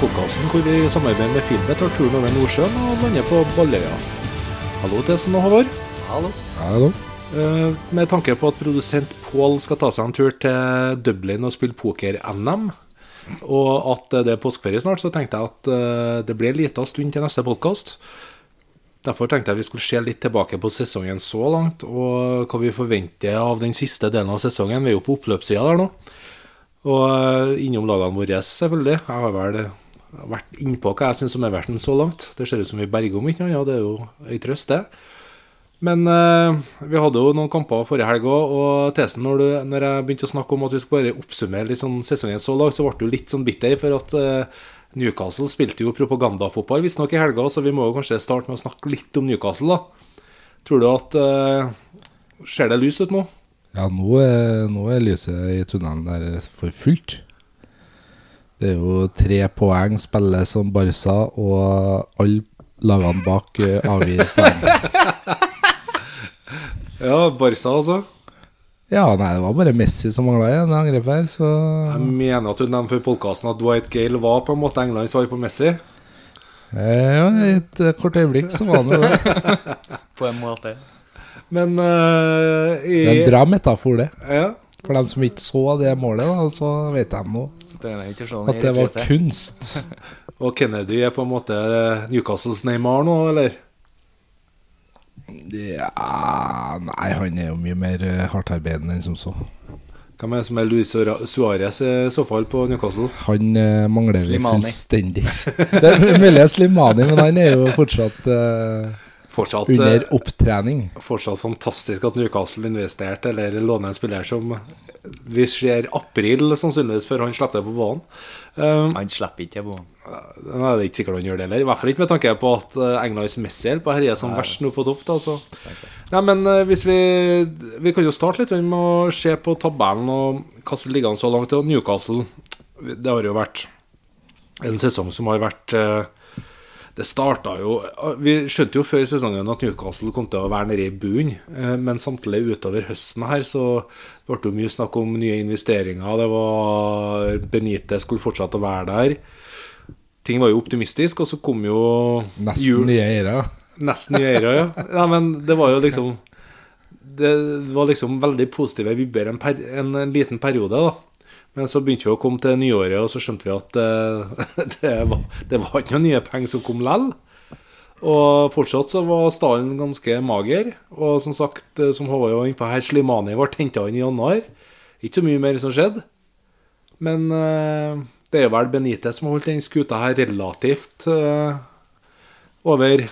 Podkasten hvor vi i samarbeid med Filmet tar turen over Nordsjøen og lander på Balløya. Hallo, Tesen og Håvard. Hallo. Hallo. Eh, med tanke på at produsent Pål skal ta seg en tur til Dublin og spille poker-NM, og at det er påskeferie snart, så tenkte jeg at eh, det blir en liten stund til neste podkast. Derfor tenkte jeg vi skulle se litt tilbake på sesongen så langt, og hva vi forventer av den siste delen av sesongen. Vi er jo på oppløpssida der nå. Og eh, innom lagene våre, selvfølgelig. Jeg har vel vært innpå hva jeg syns om Everton så langt. Det ser ut som vi berger om ikke noe, ja, det er jo ei trøst, det. Men eh, vi hadde jo noen kamper forrige helg òg, og Tesen, når, du, når jeg begynte å snakke om at vi skulle bare oppsummere litt sånn sesongen så langt, så ble du litt sånn bitter, for at eh, Newcastle spilte jo propagandafotball visstnok i helga, så vi må jo kanskje starte med å snakke litt om Newcastle, da. Tror du at eh, Ser det lyst ut nå? Ja, nå er, nå er lyset i tunnelen der for fullt. Det er jo tre poeng spiller som Barca, og alle lagene bak eh, avgir poeng. Ja, Barca, altså. Ja, nei, det var bare Messi som mangla i det angrepet her, så Jeg mener at du nevnte før podkasten at Dwight Gale var på en måte Englands svar på Messi. eh, Ja, i et eh, kort øyeblikk så var han jo det. På en måte. Men uh, i, Det er en bra metafor, det. Ja. For dem som ikke så det målet, da, så vet de nå at det var kunst. Og Kennedy er på en måte Newcastles Neymar nå, eller? Ja, nei, han er jo mye mer eh, hardtarbeidende enn som så. Hvem er det som er Luis Suárez i så fall på Newcastle? Han eh, mangler vi fullstendig. Det er mulig Slimani, men han er jo fortsatt eh, Fortsatt, under eh, opptrening. fortsatt fantastisk at Newcastle investerte eller låner en spiller som vi ser april sannsynligvis før han slipper det på banen. Um, Han slipper ikke på er det ikke sikkert han gjør det heller. I hvert fall ikke med tanke på at uh, Englands Messihjelp er herja som verst nå på topp. da, så Nei, men eh, hvis vi Vi kan jo starte litt med å se på tabellen og hva som ligger an så langt. Og Newcastle Det har jo vært en sesong som har vært eh, Det starta jo Vi skjønte jo før sesongen at Newcastle kom til å være nede i bunnen, eh, men samtidig utover høsten her så ble det jo mye snakk om nye investeringer. Det var Benitez skulle fortsette å være der. Ting var jo optimistisk, og så kom jo Nesten jul- nye eiere. Nesten nye eiere, ja. Nei, Men det var jo liksom Det var liksom veldig positive vibber en, per, en, en liten periode, da. Men så begynte vi å komme til nyåret, og så skjønte vi at eh, det, var, det var ikke noen nye penger som kom lell. Og fortsatt så var stallen ganske mager. Og som sagt, eh, som Håvard var inne på her, Slimani ble henta inn i januar. Ikke så mye mer som skjedde. Men eh, det er vel Benitez som har holdt den skuta her relativt over,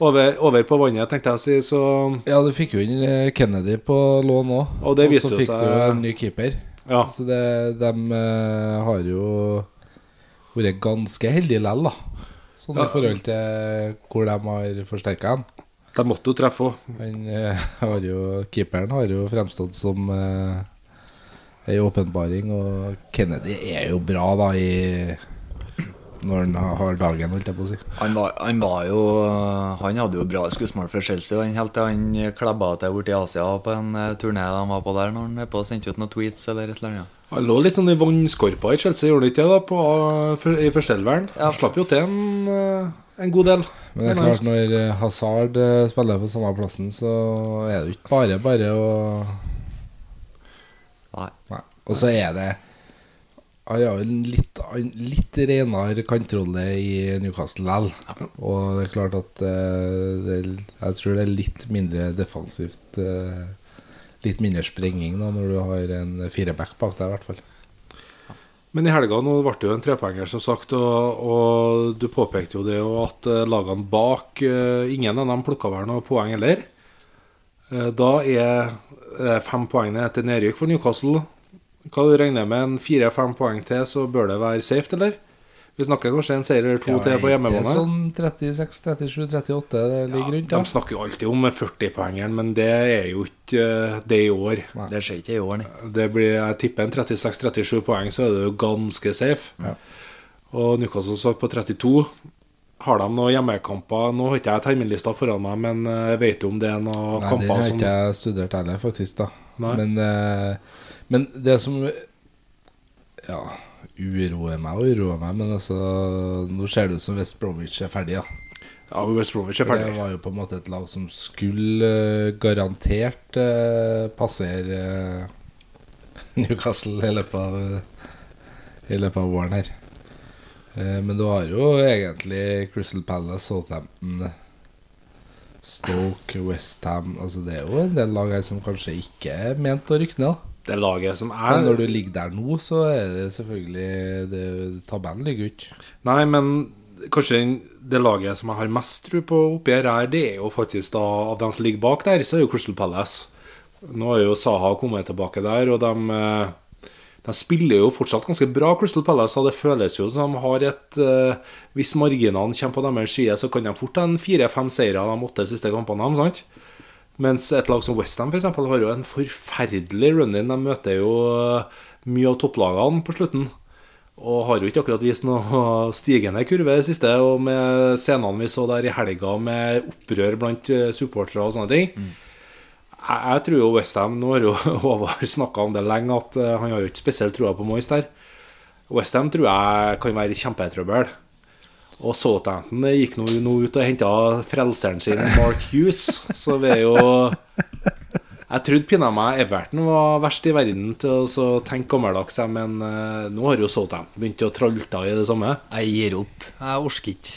over, over på vannet, tenkte jeg å si. Så Ja, du fikk jo inn Kennedy på lån òg. Og det viser så fikk du en ny keeper. Ja. Så det, de eh, har jo vært ganske heldige lell, da. Sånn Ja. i forhold til hvor de har forsterka han. De måtte jo treffe òg. Han eh, har jo Keeperen har jo fremstått som eh, ei åpenbaring, og Kennedy er jo bra, da, i når han har dagen, holdt jeg på å si. Han var, han var jo Han hadde jo bra skussmål for Chelsea. Han helt til han klebba til borti Asia på en eh, turné de var på der, når han på og sendte ut noen tweets eller et eller annet. Han lå litt sånn i vannskorpa i Chelsea, gjorde han ikke det? da, på, for, I førsteelveren? Ja. Han slapp jo til en, eh, en god del. Men det er klart, når eh, Hazard spiller på samme plassen, så er det jo ikke bare bare å Nei. Nei. Og så er det Han har en litt, litt renere kantrolle i Newcastle likevel. Og det er klart at eh, det, jeg tror det er litt mindre defensivt. eh, litt mindre sprenging da når du har en fireback bak deg, i hvert fall. Men i helga nå ble det jo en trepoenger, som sagt, og, og du påpekte jo det jo at eh, lagene bak Ingen av dem plukka vel noe poeng heller. Da er fem poeng ned til nedrykk for Newcastle. Hva du regner med en fire-fem poeng til, så bør det være safe, eller? Vi snakker kanskje en seier eller to til på Det er sånn 36, 37, 38 det ligger rundt. De snakker jo alltid om 40-poengeren, men det er jo ikke eh, det i år. Det skjer ikke i år, nei. Det blir, jeg tipper en 36-37 poeng, så er det jo ganske safe. Ja. Og Newcastle satt på 32. Har de noen hjemmekamper? Nå har ikke jeg terminlista foran meg, men eh, jeg vet jo om det er noen Nei, kamper har ikke jeg studert heller, faktisk. da Nei. men, eh, men det som Ja, uroer meg og uroer meg, men altså Nå ser det ut som West Bromwich er ferdig, da. Ja, West Bromwich er For det var jo på en måte et lag som skulle eh, garantert eh, passere eh, Newcastle i løpet av I løpet av våren her. Eh, men du har jo egentlig Crystal Palace, Southampton, Stoke, Westham altså Det er jo en del lag her som kanskje ikke er ment å rykke ned. Da Det laget som Men er når du ligger der nå, så er det selvfølgelig det, Tabellen ligger jo ikke Nei, men kanskje det laget som jeg har mest tro på oppi her, er, det er jo faktisk da Av dem som ligger bak der, så er jo Crystal Palace. Nå har jo Saha kommet tilbake der, og de, eh, de spiller jo fortsatt ganske bra, Crystal Palace. Og det føles jo som de har et eh, Hvis marginene kommer på deres side, så kan de fort ha fire-fem seire av de åtte siste kampene. sant? Mens et lag som Westham har jo en forferdelig run-in. De møter jo eh, mye av topplagene på slutten. Og har jo ikke akkurat vist noe stigende kurve i det siste. Og med scenene vi så der i helga med opprør blant eh, supportere og sånne ting. Jeg, jeg tror jo Westham Nå har jo Håvard snakka om det lenge, at eh, han har jo ikke spesielt trua på Moyes der. Westham tror jeg kan være i kjempetrøbbel. Og Southampton gikk nå, ut og henta frelseren sin, Mark Hughes. Så vi er jo Jeg trodde pinadø meg Everton var verst i verden til å tenke gammeldags, men eh, nå har jo Southampton begynt å tralte i det samme. Jeg gir opp. Jeg orker ikke.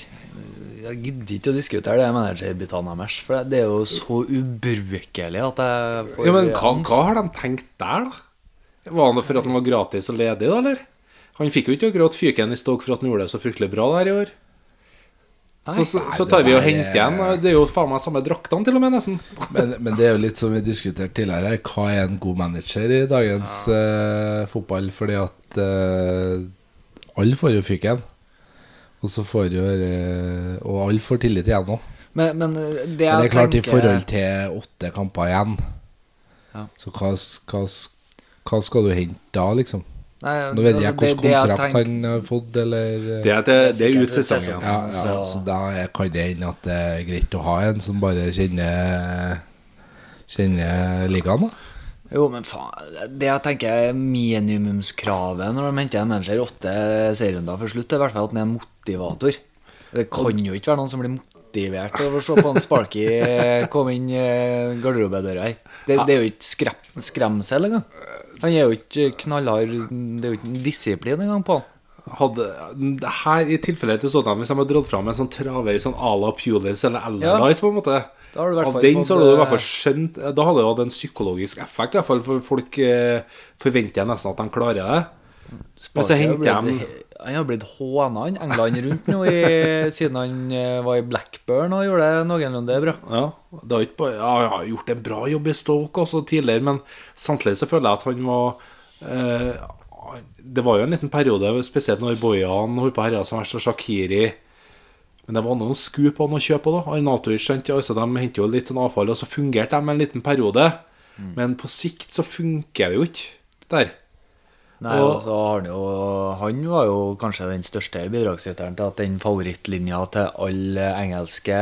Jeg gidder ikke å diskutere det managerbyttene deres. For det er jo så ubrukelig at jeg får Ja, men hva, hva har de tenkt der, da? Var det for at han var gratis og ledig, da, eller? Han fikk jo ikke akkurat fyken i stokk for at han gjorde det så fryktelig bra der i år. Så, så, så tar vi og henter igjen. Det er jo faen meg samme draktene, til og med, nesten. men, men det er jo litt som vi diskuterte tidligere. Hva er en god manager i dagens eh, fotball? Fordi at uh, alle får jo fyken. Og så får jo uh, Og alle får tillit igjen nå. Men, men det Men det er klart, i forhold til åtte kamper igjen, Ja. så hva, hva, hva skal du hente da, liksom? Nei, Nå vet altså, jeg hvordan hvilken kontrakt han har fått, eller eh, Det er, det, det er ut sesongen. ja, ja, så- så da er, kan det hende at det er greit å ha en som bare kjenner Kjenner ligaen, da. Jo, men faen Det jeg tenker er minimumskravet når de henter en manager åtte serierunder for slutt, er i hvert fall at han er motivator. Det kan jo ikke være noen som blir motivert av å se på en Sparky komme inn eh, garderobedøra her. Det, det er jo ikke skremsel engang. Han er jo ikke knallhard Det er jo ikke disiplin engang på han. Hadde, her i tilfellet til Southampton, hvis de hadde dratt fram en sånn traver sånn à la Pulis eller Ja. På en måte Av den så hadde du i hvert eh, fall skjønt Da hadde det hatt en psykologisk effekt, i hvert fall, for folk eh, forventer nesten at de klarer det. Men så henter de Han har blitt håna, England rundt nå, i, siden han eh, var i Blackburn og gjorde det noenlunde bra. Ja, det har ikke ja, han har gjort en bra jobb i Stoke også tidligere, men samtidig så føler jeg at han var eh, Det var jo en liten periode, spesielt når Bojan holdt på å herje som verst, og Shakiri Men det var noen sku på han å kjøpe òg, da. Arnatovic skjønte altså, De henter jo litt sånn avfall, og så fungerte de en liten periode. Men på sikt så funker det jo ikke der. Nei, Og- så har han jo Han var jo kanskje den største bidragsyteren til at den favorittlinja til alle engelske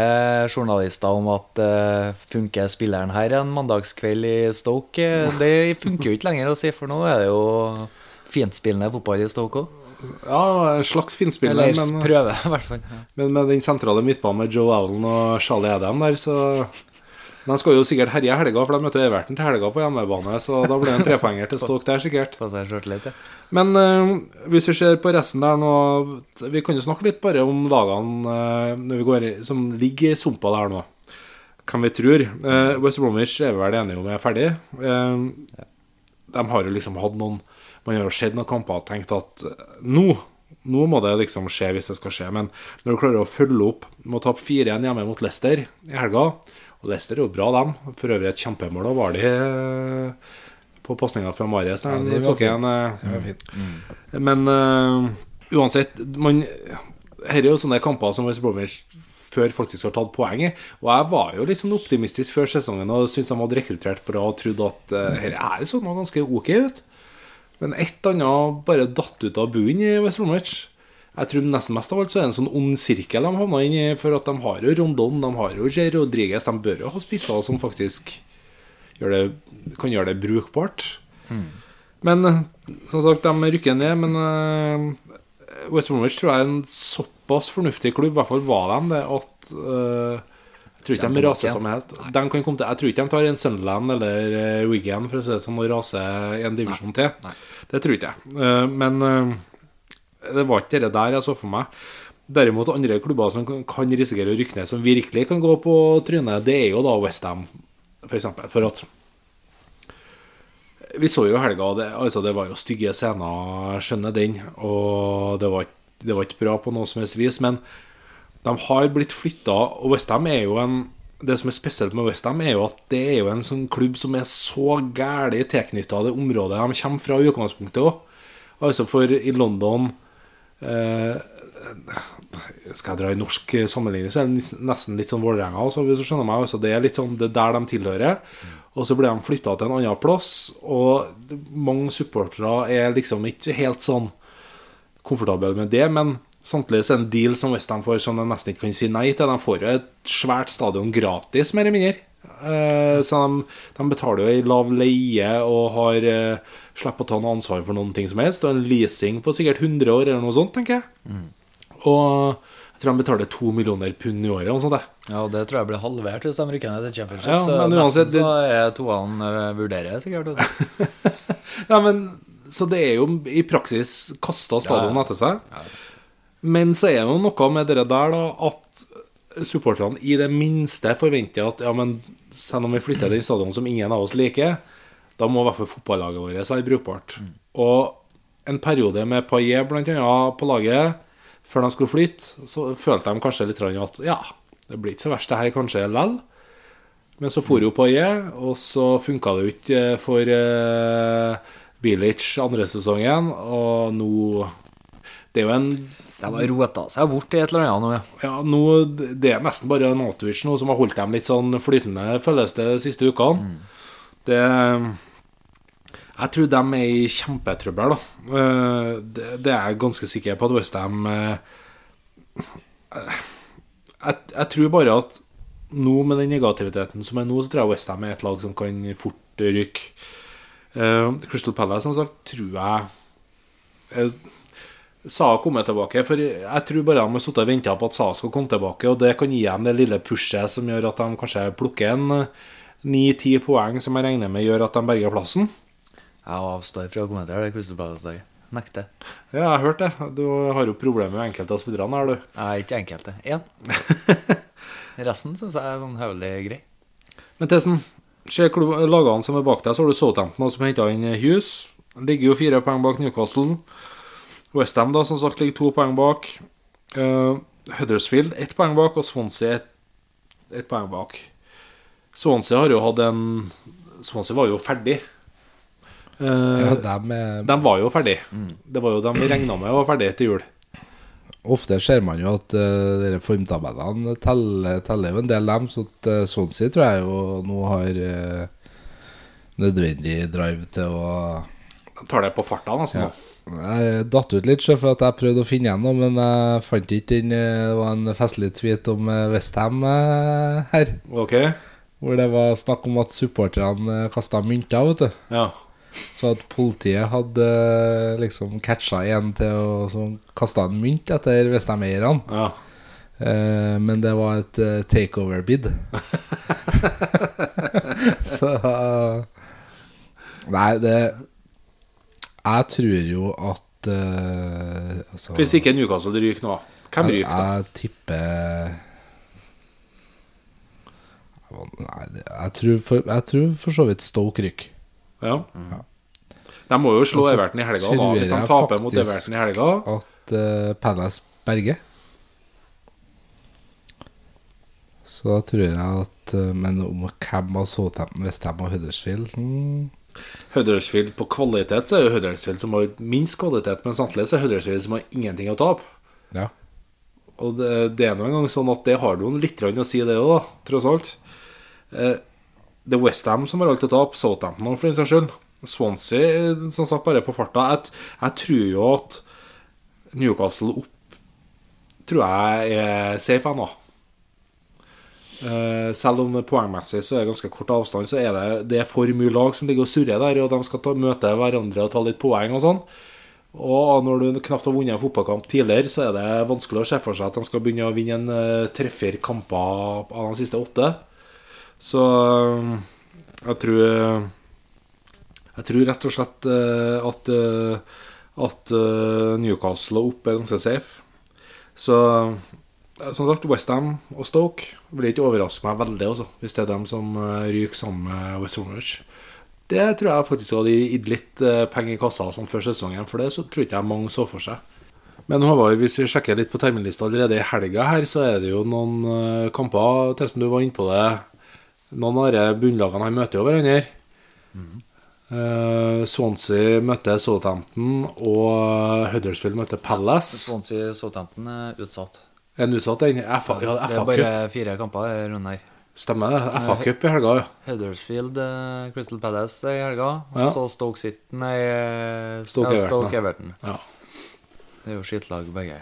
journalister om at uh, funker spilleren her en mandagskveld i Stoke, det funker jo ikke lenger å si, for nå er det jo fintspillende fotball i Stoke òg. Ja, en slags finspiller, Eller prøve, i hvert fall. Ja. men med den sentrale midtbanen med Joe Allen og Charlie Adam der, så De skal jo sikkert herje helga, for de møter Everton til helga på hjemmebane, så da blir det en trepoenger til Stoke der, sikkert. Ja. Men uh, hvis vi ser på resten der nå Vi kan jo snakke litt bare om lagene uh, når vi går som ligger i sumpa der nå. Hvem vi tror. Uh, West Bromwich er vi vel enige om er ferdig. Ja. de har jo liksom hatt noen Man har jo sett noen kamper og tenkt at eh, nå nå må det liksom skje hvis det skal skje. Men når du klarer å følge opp med å tape 4-1 hjemme mot Leicester i helga Og Leicester er jo bra, dem. For øvrig et kjempemål. Da var de eh, på pasninga fra Marius. der. Ja, de tok en, eh, Det fint. men uh, uansett man, Her er jo sånne kamper som West Bromwich før faktisk har tatt poeng i. Og jeg var jo sånn optimistisk før sesongen og syntes de hadde rekruttert bra og trodde at uh, her er sånn noe ganske ok ut. Men ett annet bare datt ut av buen i West Bromwich. Jeg tror nesten mest av alt så er det en sånn ond sirkel de havna inn i, for at de har jo Rondon, de har jo J. Rodriguez, de bør jo ha spisser som faktisk det, kan gjøre det brukbart. Men eh, som sagt, de rykker ned. Men uh, West Bromwich tror jeg er en såpass fornuftig klubb, i hvert fall var de det, at uh, jeg tror ikke de raser sammen helt. De kan komme til, jeg tror ikke de tar en Sunderland eller uh, Wigan for å si det sånn, og raser en divisjon til. Nei. Det tror ikke jeg. Uh, men det var ikke det der jeg så for meg. Derimot andre klubber som kan- risikere å rykke ned, som virkelig kan gå på trynet, det er jo da Westham, for eksempel. For at vi så jo helga, det, altså det var jo stygge scener, skjønner den, og det var, det var ikke bra på noe som helst vis, men de har blitt flytta, og Westham er jo en Det som er spesielt med Westham, er jo at det er jo en sånn klubb som er så gæli tilknytta det området de kommer fra i utgangspunktet òg. Altså for i London Skal jeg dra i norsk sammenligning, så er det nesten litt sånn Vålerenga. Altså, hvis du skjønner meg, altså, det er litt sånn, det er der de tilhører. Og så ble de flytta til en annen plass, og mange supportere er liksom ikke helt sånn komfortable med det, men samtidig er det en deal som Westham får som de nesten ikke kan si nei til. De får jo et svært stadion gratis, mer eller mindre. Eh, så de, de betaler jo ei lav leie og har eh, slipper å ta noe ansvar for noen ting som helst. Og en leasing på sikkert 100 år eller noe sånt, tenker jeg. Og jeg tror de betaler to millioner pund i året. Og sånt, det. Ja, det tror jeg blir halvert hvis de rykker ned til championship. Ja, så men uansett, nesten så er toene uh, vurderer sikkert. Ja, men Så det er jo i praksis kasta stadion Ja, ja. etter seg. Men så er det jo noe med det der da at supporterne i det minste forventer at ja, men selv om vi flytter til en stadion som ingen av oss liker, da må i hvert fall fotballaget vårt være brukbart. Og en periode med Paillet annet på laget, før de skulle flytte, så følte de kanskje litt at ja, det blir ikke så verst det her kanskje lell. Men så for jo Paillet, og så funka det jo ikke for uh, Bilic andre sesongen, og nå Det er jo en De har rota seg bort i et eller annet nå, ja. ja, nå, Det er nesten bare Natovic nå som har holdt dem litt sånn flytende, føles det, de siste ukene. Det Jeg tror de er i kjempetrøbbel, da. Eh, Det, det er jeg ganske sikker på at Westham jeg, jeg tror bare at nå med den negativiteten som er nå, så tror jeg Westham er et lag som kan fort rykke. Uh, Crystal Palace, som sagt, tror jeg eh, Sa kommer tilbake. For jeg tror bare de har sittet og venta på at Sa skal komme tilbake, og det kan gi dem det lille pushet som gjør at de kanskje plukker en ni-ti poeng, som jeg regner med gjør at de berger plassen. Jeg avstår fra å kommentere det Crystal Palace-laget. Nekter. Ja, jeg har hørt det. Du har jo problemer med enkelte av spillerne her, du. Er ikke enkelte. Én. Resten syns jeg er sånn høvelig grei. Men Tessen, se lagene som er bak deg, så har du Southampton som henta inn Hughes. Ligger jo fire poeng bak Newcastle. Westham da, som sagt, ligger to poeng bak. Uh, Huddersfield ett poeng bak, og Swansea ett et poeng bak. Swansea har jo hatt en Swansea var jo ferdig. Uh, Ja, er, De var jo ferdig. Det var jo dem vi regna med var ferdig til jul. ofte ser man jo at uh, formtabellene teller, teller jo en del dem, så at uh, Swansea tror jeg jo nå har uh, nødvendig drive til å De tar det på farta, nesten. Ja. Jeg datt ut litt, for at jeg prøvde å finne noe, men jeg fant ikke den. eh, Det var en festlig tweet om eh, Westham uh, her, Ok? hvor det var snakk om at supporterne kasta mynter, vet du. Ja. Så at politiet hadde eh, liksom catcha en til å kaste en mynt etter Westham-eierne. ja. Eh, men det var et eh, takeover-bid. Så Nei, det Jeg tror jo at uh, altså, Hvis ikke Newcastle ryker nå, hvem jeg, ryker da? jeg tipper Nei, jeg, tror for, jeg tror for så vidt Stoke ryker. Ja. De må jo slå Everton i helga, da. Hvis de taper mot Everton i helga. At uh, Palace berger. Så da tror jeg at eh, Men om hvem av Southampton, Westham og Huddersfield hmm, Huddersfield på kvalitet, så er jo Huddersfield som har minst kvalitet, men samtidig så er Huddersfield som har ingenting å tape. Ja. Og det, det er nå engang sånn at det har noen litt å si, det òg, tross alt. Eh, det er Westham som har alt å tape, Southampton for den saks skyld. Swansea, som sagt, bare på farta. Jeg, jeg tror jo at Newcastle opp tror jeg er safe ennå. Eh, selv om poengmessig så er det ganske kort avstand, så er det, det er for mye lag som ligger og surrer der, og de skal ta, møte hverandre og ta litt poeng og sånn. Og når du knapt har vunnet en fotballkamp tidligere, så er det vanskelig å se for seg at de skal begynne å vinne en uh, treffer kamper av de siste åtte. Så eh, jeg tror Jeg tror rett og slett eh, at, eh, at eh, Newcastle og opp er ganske safe. Så eh, som sagt, Westham og Stoke vil ikke overraske meg veldig også, hvis det er dem som eh, ryker sammen med West Bromwich. Det tror jeg faktisk hadde gitt litt eh, penger i kassa sånn før sesongen, for det så tror ikke jeg mange så for seg. Men Håvard, hvis vi sjekker litt på terminlista allerede i helga her, så er det jo noen eh, kamper, Testen, du var inne på det. Noen av disse bunnlagene her møter jo hverandre. Eh, Swansea møter Southampton, og Huddersfield møter Palace. Swansea Southampton er utsatt. Er den utsatt, den? FA, ja, det er bare fire kamper i runden her. Stemmer det. FA Cup i helga, ja. Huddersfield, eh, Crystal Palace i helga. Og Ja. så Stoke City Nei, eh, Stoke ja, Everton, Stoke ja. Everton. ja. Det er jo skittlag begge.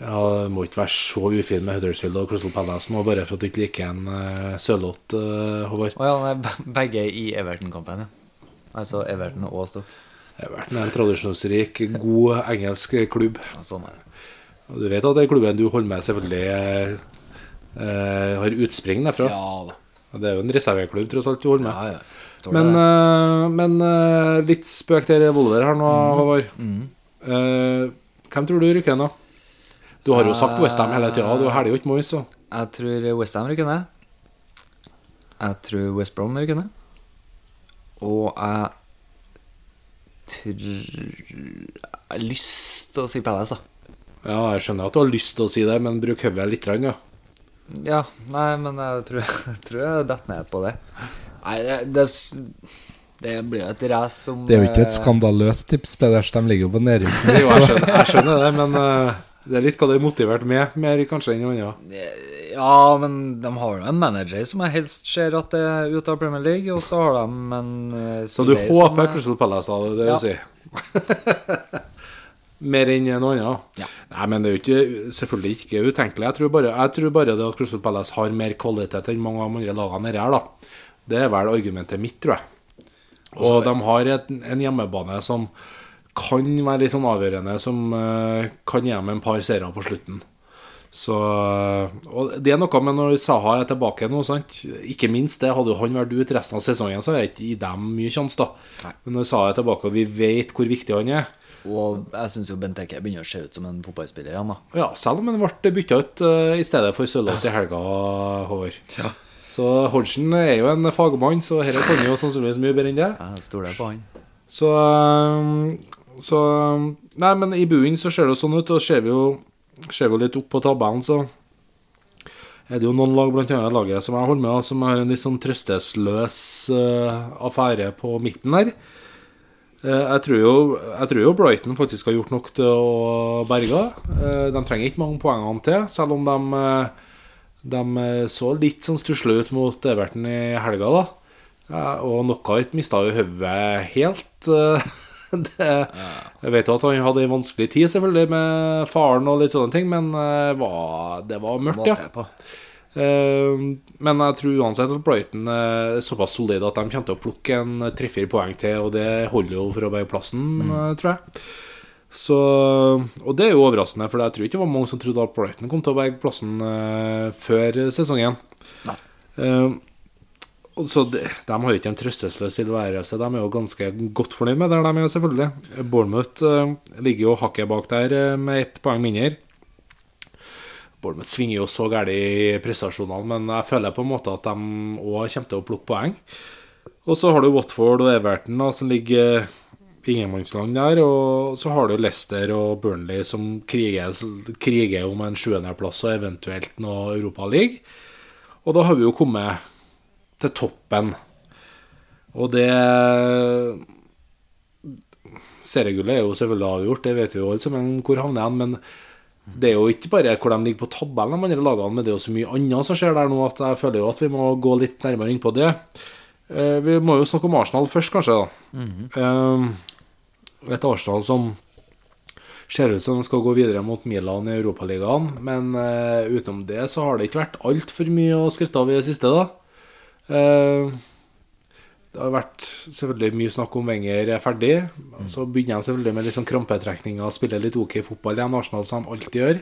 Ja, det må ikke være så ufin med Huddersfield og Crystal Palace nå, bare for at du ikke liker en uh, sølott, uh, Håvard. Å ja, nei, begge i Everton-kampen, ja. Altså Everton og Stoke. Everton er en tradisjonsrik, god engelsk klubb. Ja, Sånn er det. Og du vet at den klubben du holder med, selvfølgelig eh, eh, har utspring derfra. Ja da. Og Det er jo en reserveklubb, tross alt, du holder med. Ja, ja. Men, eh, men eh, litt spøk til revolver her nå, Håvard. Mm. Eh, hvem tror du rykker nå? Du har jo sagt Westham hele tida, du hæler jo ikke Moyes, Jeg tror Westham rykker ned. Jeg tror West Brom rykker ned. Og jeg tror Jeg har lyst til å si Palace, da. Ja, jeg skjønner at du har lyst til å si det, men bruk hodet litt, ja. Ja, nei, men jeg tror jeg, tror jeg detter ned på det. Nei, det, det, det blir jo et race som Det er jo ikke et eh, skandaløst tips, Peders. De ligger jo på nedrykk. Jo, jeg skjønner, jeg skjønner det, men uh, det er litt hva det er motivert med, mer kanskje enn noe annet. Ja, men de har jo en manager som jeg helst ser at er ute av Premier League, og så har de en uh, Så du håper er- Crystal Palace, da, det er det Ja. si? Mer enn en annen. Ja. Nei, men det er jo ikke, selvfølgelig ikke utenkelig. Jeg tror, bare, jeg tror bare det at Crystal Palace har mer kvalitet enn mange av de andre lagene her, da. Det er vel argumentet mitt, tror jeg. Og de har et, en hjemmebane som kan være litt sånn avgjørende, som uh, kan gi dem en par seire på slutten. Så, og det er noe med når Saha er tilbake nå, sant? ikke minst det. Hadde jo han vært ute resten av sesongen, så er det ikke i dem mye sjanse, da. Nei. Men når Saha er tilbake, og vi vet hvor viktig han er Og jeg syns jo Benteke begynner å se ut som en fotballspiller igjen, da. Ja, selv om han ble bytta ut eh, i stedet for Sørloth i helga, Håvard. Ja. Så Hodgson er jo en fagmann, så dette kan jo sannsynligvis mye bedre enn det. Jeg stoler på han. Så, eh, så Nei, men i bunnen så ser det jo sånn ut, og ser vi jo, ser vi jo litt opp på tabellen, så er det jo noen lag, annet laget som jeg holder med, som har en litt sånn trøstesløs eh, affære på midten der. Eh, Jeg tror, jo, jeg tror jo Brighton faktisk har gjort nok til å berge. Eh, De trenger ikke mange poengene til, selv om de, eh, de så litt sånn stusslige ut mot Everton i helga. da Og Knockout mista jo hodet helt. Det, jeg vet jo at han hadde en vanskelig tid selvfølgelig med faren og litt sånne ting, men det var mørkt, ja. Måte på. Eh, men jeg tror uansett at Brighton er såpass solide at de kommer til å plukke en tre-fire poeng til, og det holder jo for å berge plassen, mm. tror jeg. Så, og det er jo overraskende, for jeg tror ikke det var mange som trodde at Brighton kom til å berge plassen eh, før sesongen. Nei. Eh, så de, de har jo ikke en trøstesløs tilværelse. De er jo ganske godt fornøyd med det, de er selvfølgelig. Bournemouth uh, ligger jo hakket bak der eh, med ett poeng mindre. Bournemouth svinger jo så gærent i prestasjonene, men jeg føler på en måte at de òg kommer til å plukke poeng. Og så har du Watford og Everton da, som ligger i ingenmannsland der. Og så har du Leicester og Burnley som kriger, kriger om en sjuendeplass og eventuelt noe Europaliga. Og da har vi jo kommet til toppen. Og det Seriegullet er jo selvfølgelig avgjort, det vet vi jo alle sammen hvor havner han, men det er jo ikke bare hvor de ligger på tabellen, de andre lagene, men det er jo så mye annet som skjer der nå at jeg føler jo at vi må gå litt nærmere inn på det. Eh, vi må jo snakke om Arsenal først, kanskje. da. Eh, et Arsenal som ser ut som de skal gå videre mot Milan i Europaligaen. Men eh, utenom det så har det ikke vært altfor mye å skryte av i det siste, da. Eh, det har vært selvfølgelig mye snakk om Wenger er ferdig. Så begynner de selvfølgelig med litt sånn krampetrekninger og spiller litt OK fotball igjen, Arsenal, som de alltid gjør.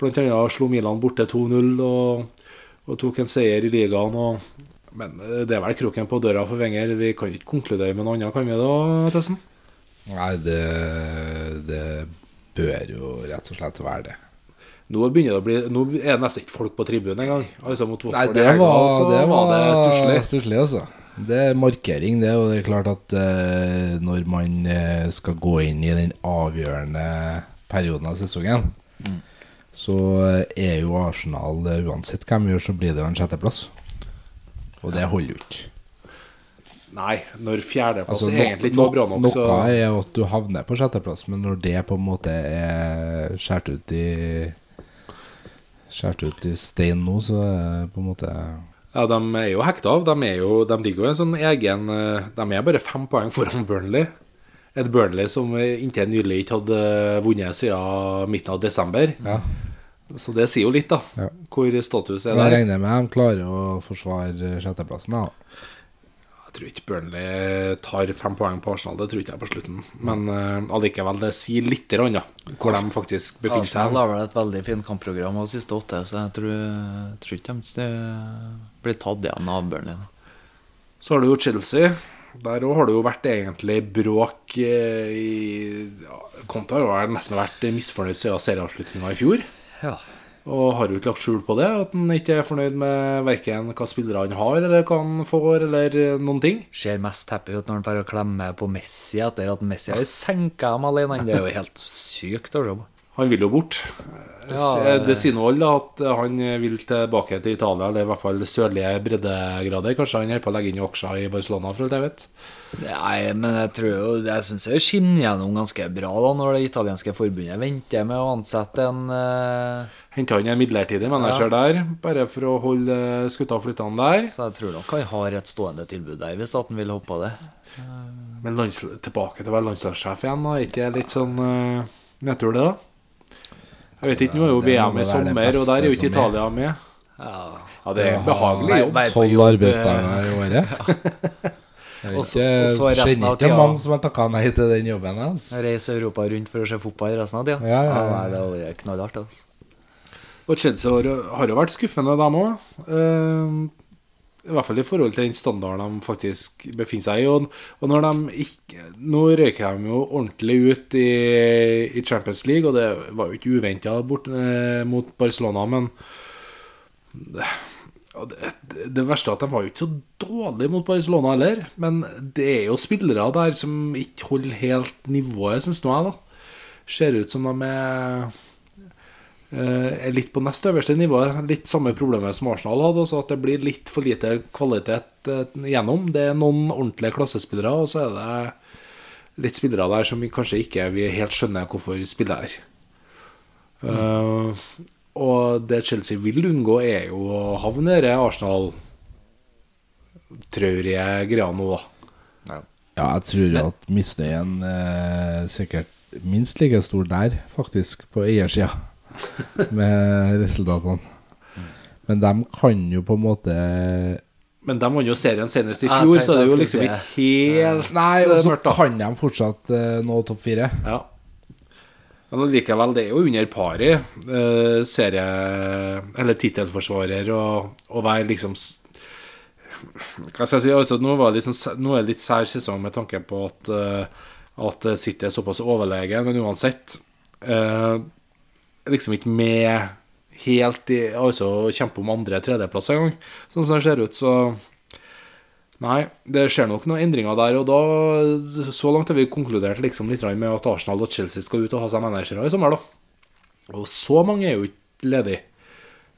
Blant annet slo Milan borte 2-0 og, og tok en seier i ligaen. Og, men eh, det er vel kroken på døra for Wenger. Vi kan ikke konkludere med noe annet, kan vi da, Tessen? Nei, det, det bør jo rett og slett være det. Nå, begynner det å bli, nå er det nesten ikke folk på tribunen engang. Altså mot Nei, det var, det var det stusslig. stusslig, altså. Det er markering, det. Og det er klart at eh, når man eh, skal gå inn i den avgjørende perioden av sesongen, så eh, er jo Arsenal eh, Uansett hvem vi gjør, så blir det jo en sjetteplass. Og det holder jo ikke. Nei, når fjerdeplass Altså, egentlig ikke var bra nok, så Noe er at du havner på sjetteplass, men når det på en måte er skåret ut i Skåret ut i stein nå, så er det på en måte Ja, de er jo hekta av. De, er jo, de ligger jo i en sånn egen eh, De er bare fem poeng foran Burnley. Et Burnley som inntil nylig ikke hadde vunnet siden midten av desember. Ja. Så det sier jo litt, da. Ja. Hvor status er Jeg der. regner med de klarer å forsvare sjetteplassen. da Jeg tror ikke Burnley tar fem poeng på Arsenal, det tror ikke jeg på slutten. Men uh, allikevel, det sier litt rann, da, hvor de faktisk befinner Arsenal seg. har vel et veldig fint kampprogram de siste åtte, så jeg tror, tror ikke de eh, blir tatt igjen av Burnley. Så har du jo Chelsea. Der òg har det jo vært egentlig bråk eh, i ja, Conte har nesten vært misfornøyd siden serieavslutninga i fjor. Ja. Og har jo ikke lagt skjul på det, at han ikke er fornøyd med verken hva spillere han har, eller hva han får, eller eh, noen ting. Ser mest happy ut når han får klemme på Messi etter at Messi har senka dem alene. Det er jo helt sykt å se på. Han vil jo bort. Ja, det sier noe alle at han vil tilbake til Italia, eller i hvert fall sørlige breddegrader. Kanskje han holder på å legge inn aksjer i Barcelona, for alt jeg vet. Nei, men jeg tror jo Jeg syns det skinner gjennom ganske bra da når det italienske forbundet venter med å ansette en uh... Henta han en midlertidig manager der, bare for å holde skuta flyttende der. Så jeg tror nok han har et stående tilbud der, hvis staten vil hoppe på det. Men lands tilbake til å være landslagssjef igjen, da. Er ikke det litt sånn uh, nedtur, det, da? Jeg vet ikke, nå er jo VM i sommer, og der er jo ikke. Italia med. Ja. Det er en behagelig jobb. Tolv arbeidsdager i året. Jeg vet ikke, så resten kjenner av ikke tida- mange som har takka nei til den jobben hans. Reise Europa rundt for å se fotball resten av tida. Ja, ja, ja. det er knallhardt. Altså. Og Chelsea har, har jo vært skuffende, dem òg. I hvert fall i forhold til den standarden de faktisk befinner seg i. Og, og når de ikke Nå røyker de jo ordentlig ut i, i Champions League, og det var jo ikke uventa eh, mot Barcelona, men det, det, det verste er at de var jo ikke så dårlige mot Barcelona heller. Men det er jo spillere der som ikke holder helt nivået, syns nå jeg, da. Ser ut som de er litt på nest øverste nivå. Litt samme problemet som Arsenal hadde, også at det blir litt for lite kvalitet eh, gjennom. Det er noen ordentlige klassespillere, og så er det litt spillere der som vi kanskje ikke vi helt skjønner hvorfor spiller her. Eh, og det Chelsea vil unngå, er jo å havne i Arsenal-traurige greia nå, da. Ja, jeg tror at misnøyen eh, sikkert minst like stor der, faktisk, på eiersida, med resultatene. Men de kan jo på en måte Men de vant jo serien senest i fjor, så det er jo liksom ikke helt Nei, og eh, så mørkt, da. kan de fortsatt eh, nå topp fire. Ja. Men likevel, det er jo under pari eh, serie Eller tittelforsvarer og være liksom Hva skal jeg si altså, Nå var det liksom, nå er det litt sær sesong med tanke på at eh, At City er såpass overlegen, men uansett eh, Liksom ikke med helt i Altså kjempe om andre tredjeplasser engang, sånn som det ser ut, så Nei, det skjer nok noen endringer der, og da Så langt har vi konkludert liksom litt med at Arsenal og Chelsea skal ut og ha seg managere i sommer, da. Og så mange er jo ikke ledige.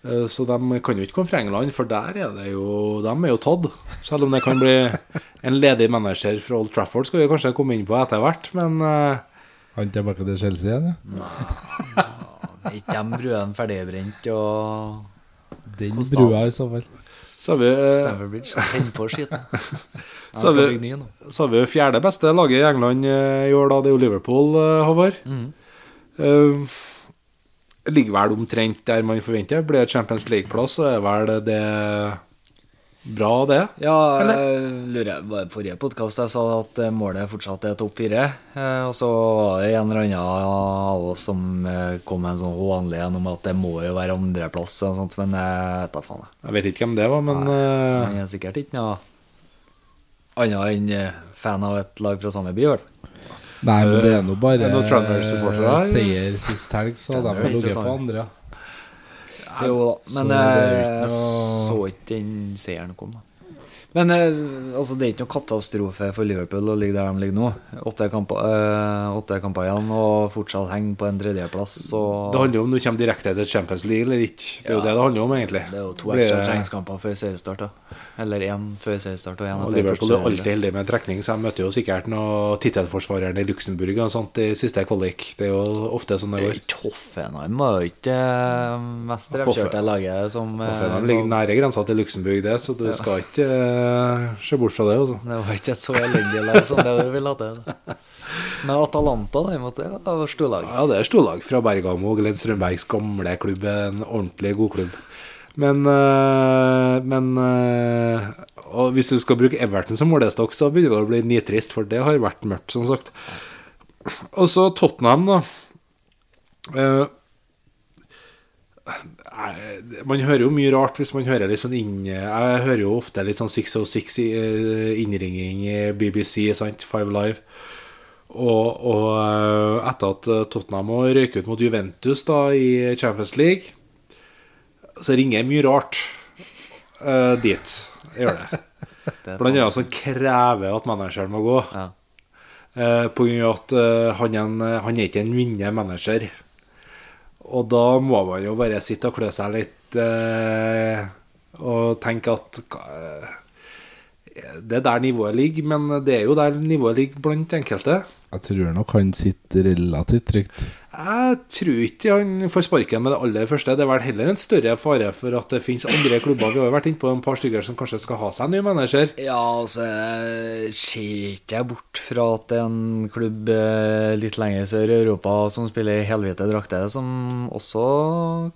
Eh, Så de kan jo ikke komme fra England, for der er det jo De er jo tatt. Selv om det kan bli en ledig manager fra Old Trafford, skal vi kanskje komme inn på etter hvert, men eh, Han tilbake til Chelsea igjen, ja. Er ikke de bruene ferdigbrent og Den da? brua, i så fall. så har vi Staverbridge. Tenn på skitten. Så har vi-. Så har vi fjerde beste laget i England eh, i år, da. Det er jo Liverpool, eh, Håvard. Mm. Uh, ligger vel omtrent der man forventer. Blir det Champions League-plass, så er vel det bra, det. Ja, jeg lurer jeg Forrige podkast jeg sa at eh, målet fortsatt er topp fire. Eh, og så var det en eller annen av oss som eh, kom med en sånn hånlig en om at det må jo være andreplass, men jeg vet da faen. jeg. Vet ikke hvem det var, men eh, Han er sikkert ikke noe annet enn eh, fan av et lag fra samme by, i hvert fall. Nei, men det er nå bare Er seier sist helg, så de har ligget på andre, andre. Jo da, men Så jo eh, jeg så ikke den seieren kom, da. Men eh, altså, det er ikke noe katastrofe for Liverpool å ligge der de ligger nå. Åtte kamper, øh, åtte kamper igjen og fortsatt henge på en tredjeplass. Og det handler jo om du kommer direkte til Champions League eller ikke. Det er jo det det handler om, egentlig. det er jo to ekstra treningskamper før seriestart. Eller én før seriestart og én etter Liverpool er alltid heldig med en trekning, så de møter jo sikkert noen tittelforsvareren i Luxembourg og sånt i siste kvalik. Det er jo ofte sånn det går. Hoffenheim var jo ikke det mest revkjørte laget som eh, Hoffenheim ligger nære grensa til Luxembourg, det, så du skal ikke eh, se bort fra det. Altså. Det var ikke et så elendig lag som det du ville ha til. Men Atalanta derimot, det var storlag. Ja, det er storlag fra Bergamo, Glenn Strømbergs gamle klubb. En ordentlig god klubb. Men, eh, men eh, Og hvis du skal bruke Everton som målestokk, så begynner det å bli nitrist, for det har vært mørkt, som sagt. Og så Tottenham, da. Man hører jo mye rart hvis man hører litt sånn inn Jeg hører jo ofte litt sånn 606 i, eh, BBC, sant? Five Live. Og, og eh, etter at eh, Tottenham har røyket ut mot Juventus da i Champions League, så ringer jeg mye rart uh, dit. Gjør det. Blant annet som krever at manageren må gå. Ja. Uh, på grunn av at uh, han, er en, han er ikke en vinnende manager. Og da må man jo bare sitte og klø seg litt eh, og tenke at eh, det er der nivået ligger, men det er jo der nivået ligger blant enkelte. Jeg tror nok han sitter relativt trygt. Jeg tror ikke han får sparken med det aller første. Det er vel heller en større fare for at det finnes andre klubber. Vi har jo vært inne på en par stykker som kanskje skal ha seg en ny manager. Ja, altså ser ikke bort fra at det er en klubb eh, litt lenger sør i Europa som spiller i helhvite drakter, som også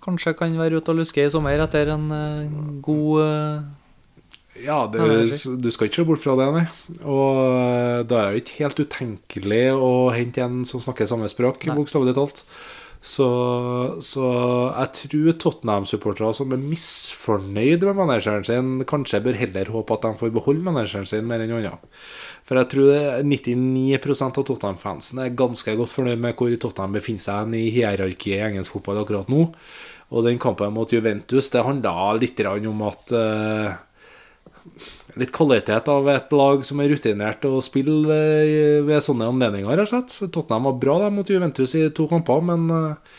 kanskje kan være ute og luske i sommer etter en eh, god eh, Ja, det, du skal ikke se bort fra det, nei. Og eh, da er det ikke helt utenkelig å hente en som snakker samme språk, bokstavelig talt. Så, så jeg tror Tottenham-supportere som er misfornøyd med manageren sin, kanskje bør heller håpe at de får beholde manageren sin mer enn noe. For jeg tror 99% av Tottenham-fansen er ganske godt fornøyd med hvor Tottenham befinner seg i hierarkiet i engelsk fotball akkurat nå. Og den kampen mot Juventus, det handla litt om at eh, litt kvalitet av et lag som er rutinert og spiller eh, ved sånne anledninger. Tottenham var bra da, mot Juventus i to kamper, men eh,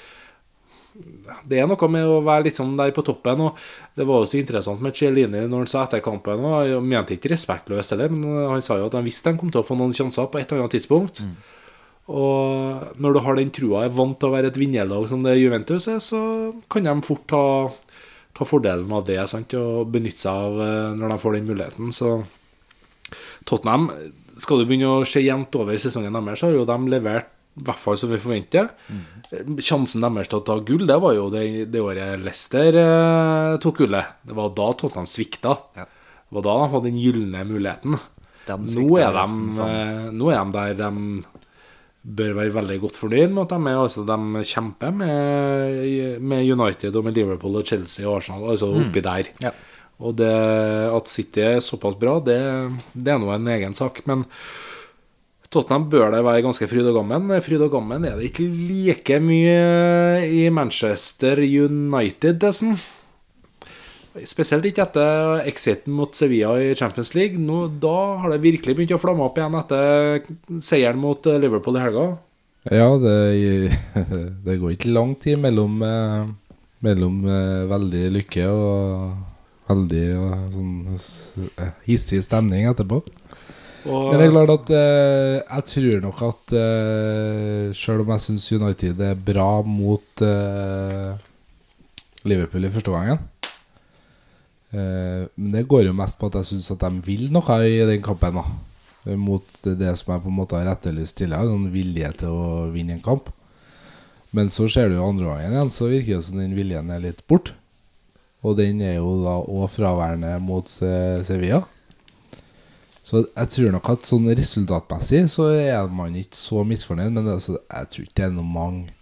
det er noe med å være litt sånn der på toppen. og Det var jo så interessant med Cielini når han sa etter kampen. og Han mente ikke respektløst heller, men han sa jo at han visste han kom til å få noen sjanser på et eller annet tidspunkt. Og når du har den trua, er vant til å være et vinnerlag som det Juventus er, så kan de fort ta, ta fordelen av det sant? og benytte seg av eh, når de får den muligheten. Så Tottenham, skal du begynne å se jevnt over sesongen deres, har jo de levert i hvert fall som vi forventer. Sjansen deres til å ta gull, det var jo det, det året Leicester eh, tok gullet. Det var da Tottenham svikta. Ja. Det var da de hadde den gylne muligheten. De Nå er, de, eh, nå er de der de bør være veldig godt fornøyd med at de, er, altså, de kjemper med, med United og med Liverpool og Chelsea og Arsenal, altså oppi der. Ja. Og det, at City er såpass bra, det, det er nå en egen sak. Men Tottenham bør det være ganske fryd og gammen. Fryd og gammen er det ikke like mye i Manchester United, dessen. Spesielt ikke etter exiten mot Sevilla i Champions League. Nå, da har det virkelig begynt å flamme opp igjen etter seieren mot eh, Liverpool i helga. Ja, det, det går ikke lang tid mellom, eh, mellom eh, veldig lykke og veldig sånn hissig stemning etterpå. Og, Men det er klart at eh, jeg tror nok at eh, selv om jeg syns United er bra mot eh, Liverpool i første gangen Men det går jo mest på at jeg syns at de vil noe i den kampen. da Eh, Mot det som jeg på en måte har etterlyst tidligere, en vilje til å vinne en kamp. Men så ser du jo andre gangen igjen, så virker det som den viljen er litt bort. Og den er jo da òg fraværende mot eh, Sevilla. Så jeg tror nok at sånn resultatmessig så er man ikke så misfornøyd, men altså, jeg tror ikke det er noen mange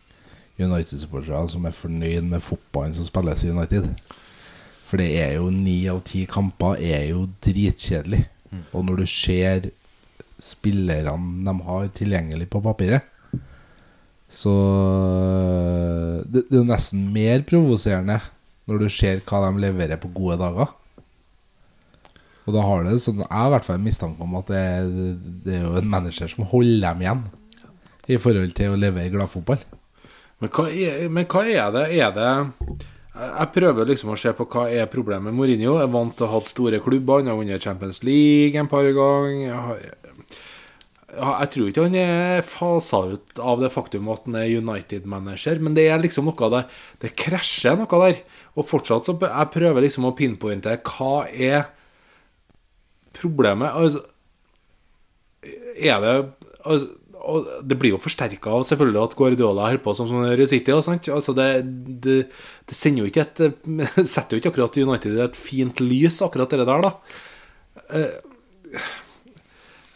United-supportere som er fornøyd med fotballen som spilles i United. For det er jo ni av ti kamper er jo dritkjedelig. Og når du ser spillerne de har tilgjengelig på papiret, så det, det er jo nesten mer provoserende når du ser hva de leverer på gode dager. Og da har det sånn Jeg har i hvert fall en mistanke om at det, det er jo en manager som holder dem igjen i forhold til å levere gladfotball. Men hva, er, men hva er det? Er det Jeg prøver liksom å se på hva er problemet med Mourinho. Jeg er vant til å ha hatt store klubber. Han har vunnet Champions League en par ganger. Jeg, tror ikke han er fasa ut av det faktum at han er United-manager, men det er liksom noe det Det krasjer noe der. Og fortsatt så jeg prøver liksom å pinpointe hva er problemet. Altså, er det altså, og Det blir jo forsterka av selvfølgelig at Guardiola holder på som sånn City. Altså det, det, det sender jo ikke et setter jo ikke akkurat United i et fint lys, akkurat det der, da. Eh,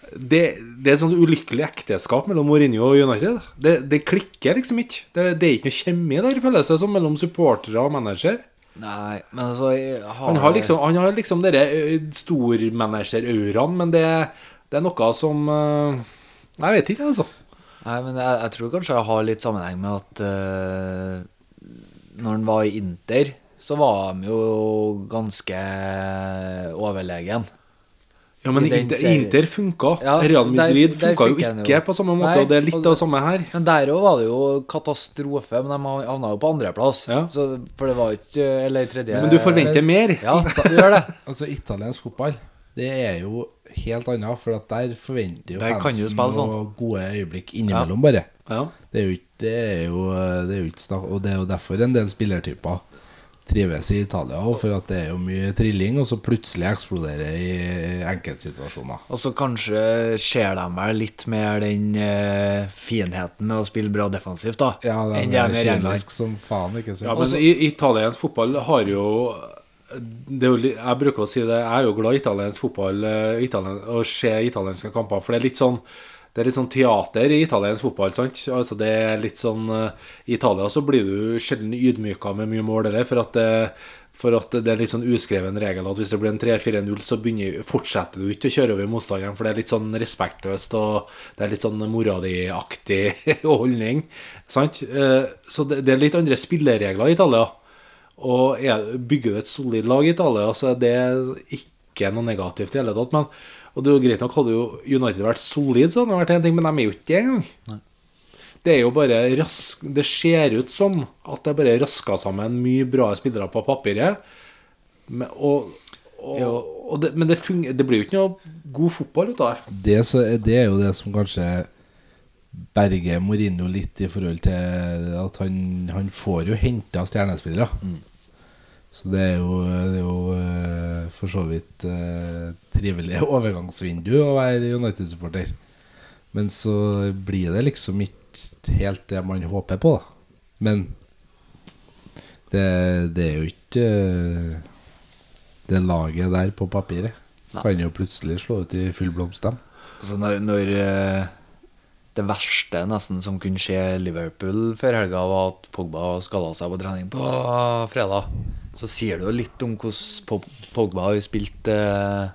Det, det er et sånt ulykkelig ekteskap mellom Mourinho og United. Det, det klikker liksom ikke. Det, det er ikke noe kjemi der, føles det som, mellom supportere og manager. Nei, men altså har, Han har liksom, han har liksom dere ø, stormanager-auraen, men det, det er noe som eh, Jeg vet ikke, altså. Nei, men jeg, jeg tror kanskje jeg har litt sammenheng med at uh, når han var i Inter, så var han jo ganske overlegen. Ja, men I Inter. Inter funka. Ja, Real Madrid funka jo ikke jo. på samme måte, Nei, og det er litt og- av det samme her. Men der òg var det jo katastrofe, men de havna jo på andreplass. Ja. Så, for det var ikke Eller tredje Men du forventer mer. Ja, da, du gjør det. Altså, italiensk fotball, det er jo helt annet, for at der forventer jo Der kan fansen spille sånn. gode øyeblikk innimellom, bare. Ja. Det er jo ikke det er jo, det er jo ikke snakk Og det er jo derfor en del spillertyper trives i Italia, og for at det er jo mye trilling, og så plutselig eksploderer i enkeltsituasjoner. Og så kanskje ser de vel litt mer den eh, finheten med å spille bra defensivt, da. Ja, det de er er kjemisk som faen, ikke sant? Ja, men i, italiensk fotball har jo jo, Jeg bruker å si det, jeg er jo glad i italiensk fotball eh, italien, og se italienske kamper, for det er litt sånn det er litt sånn teater i italiensk fotball. sant? Altså det er litt sånn eh, I Italia så blir du sjelden ydmyka med mye mål, for at det, for at det er litt sånn uskreven regel at hvis det blir en 3-4-0, så begynner, fortsetter du ikke å kjøre over motstanderen, for det er litt sånn respektløst og det er litt sånn mora di-aktig holdning. sant? Eh, Så det, det er litt andre spilleregler i Italia. Og er, bygger du et solid lag i Italia, så er det ikke noe negativt i hele tatt. Men, og det er jo greit nok, hadde jo United vært solid, så hadde det vært én ting, men de er jo ikke det engang. Det er jo bare rask Det ser ut som at det bare raska sammen mye bra spillere på papiret. Men, og, og, og det, men det, funger, det blir jo ikke noe god fotball ut av det. så, det er jo det som kanskje berger Mourinho litt i forhold til at han, han får jo henta stjernespillere. Så det er jo, det er jo eh, for så vidt eh, trivelig overgangsvindu å være United-supporter. Men så blir det liksom ikke helt det man håper på, da. Men det, det er jo ikke eh, det laget der på papiret. Kan jo plutselig slå ut i full blomst, dem. Så når, når eh, det verste nesten som kunne skje Liverpool før helga, var at Pogba skada seg på trening på fredag, så sier det jo litt om hvordan Pogba har spilt eh,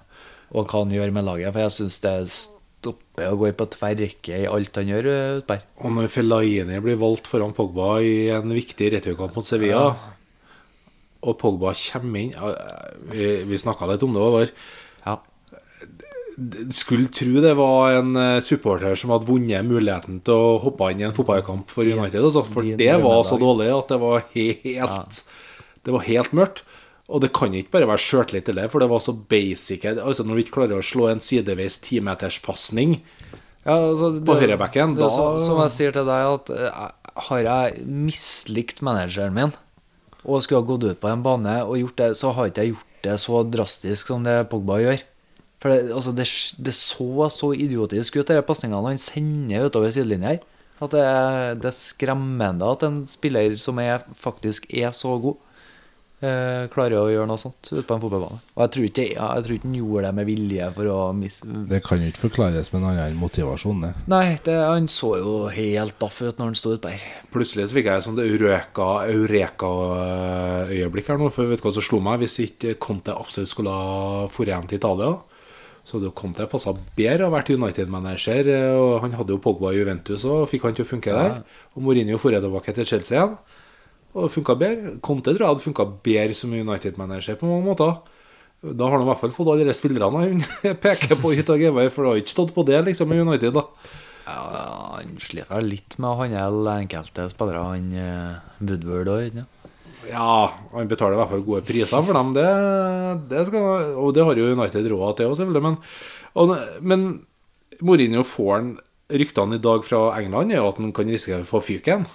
og hva han gjør med laget. For jeg syns det stopper og går på tverrrekke i alt han gjør eh. Og når Fellaini blir valgt foran Pogba i en viktig returkamp mot Sevilla, og Pogba kommer inn Vi, vi snakka litt om det over. Ja. Skulle tro det var en eh, supporter som hadde vunnet muligheten til å hoppe inn i en fotballkamp for United. Altså, for det var så dårlig at det var helt Det var helt mørkt. Og det kan ikke bare være sjøltillit til det, for det var så basic. Altså Når du ikke klarer å slå en sideveis timeterspasning Ja, altså, På høyrebacken, da- så- Som jeg sier til deg, at eh, har jeg mislikt manageren min og skulle ha gått ut på en bane og gjort det, så har ikke jeg gjort det så drastisk som det Pogba gjør. For det, altså, det, det så så idiotisk ut, de pasningene han sender utover sidelinja her. At det det er skremmende at en spiller som er, faktisk er så god, eh, klarer å gjøre noe sånt ute på en fotballbane. Og jeg tror ikke ja, jeg tror ikke han gjorde det med vilje for å miste Det kan jo ikke forklares med en annen motivasjon, det. Nei, det, han så jo helt daff ut når han sto utpå her. Plutselig så fikk jeg et sånt eureka- eureka-øyeblikk her nå. For vet du hva som slo meg? Hvis ikke Conte absolutt skulle ha dratt hjem til Italia, så hadde Conte passa bedre å vært United-manager. og Han hadde jo Pogba i Juventus og fikk han til å funke der. Og Mourinho dro tilbake til Chelsea igjen. Og det funka bedre. Conte tror jeg hadde funka bedre som United-manager på mange måter. Da har han i hvert fall fått alle de spillerne han peker på hit og gevær, for det har ikke stått på det liksom med United, da. Ja, Han sliter litt med å handle enkelte spillere, han eh, Woodward òg? Ja, han betaler i hvert fall gode priser for dem, det, det skal, og det har jo United råd til òg, selvfølgelig. Men, og, men Mourinho får han Ryktene i dag fra England er jo at han kan risikere å få fyken.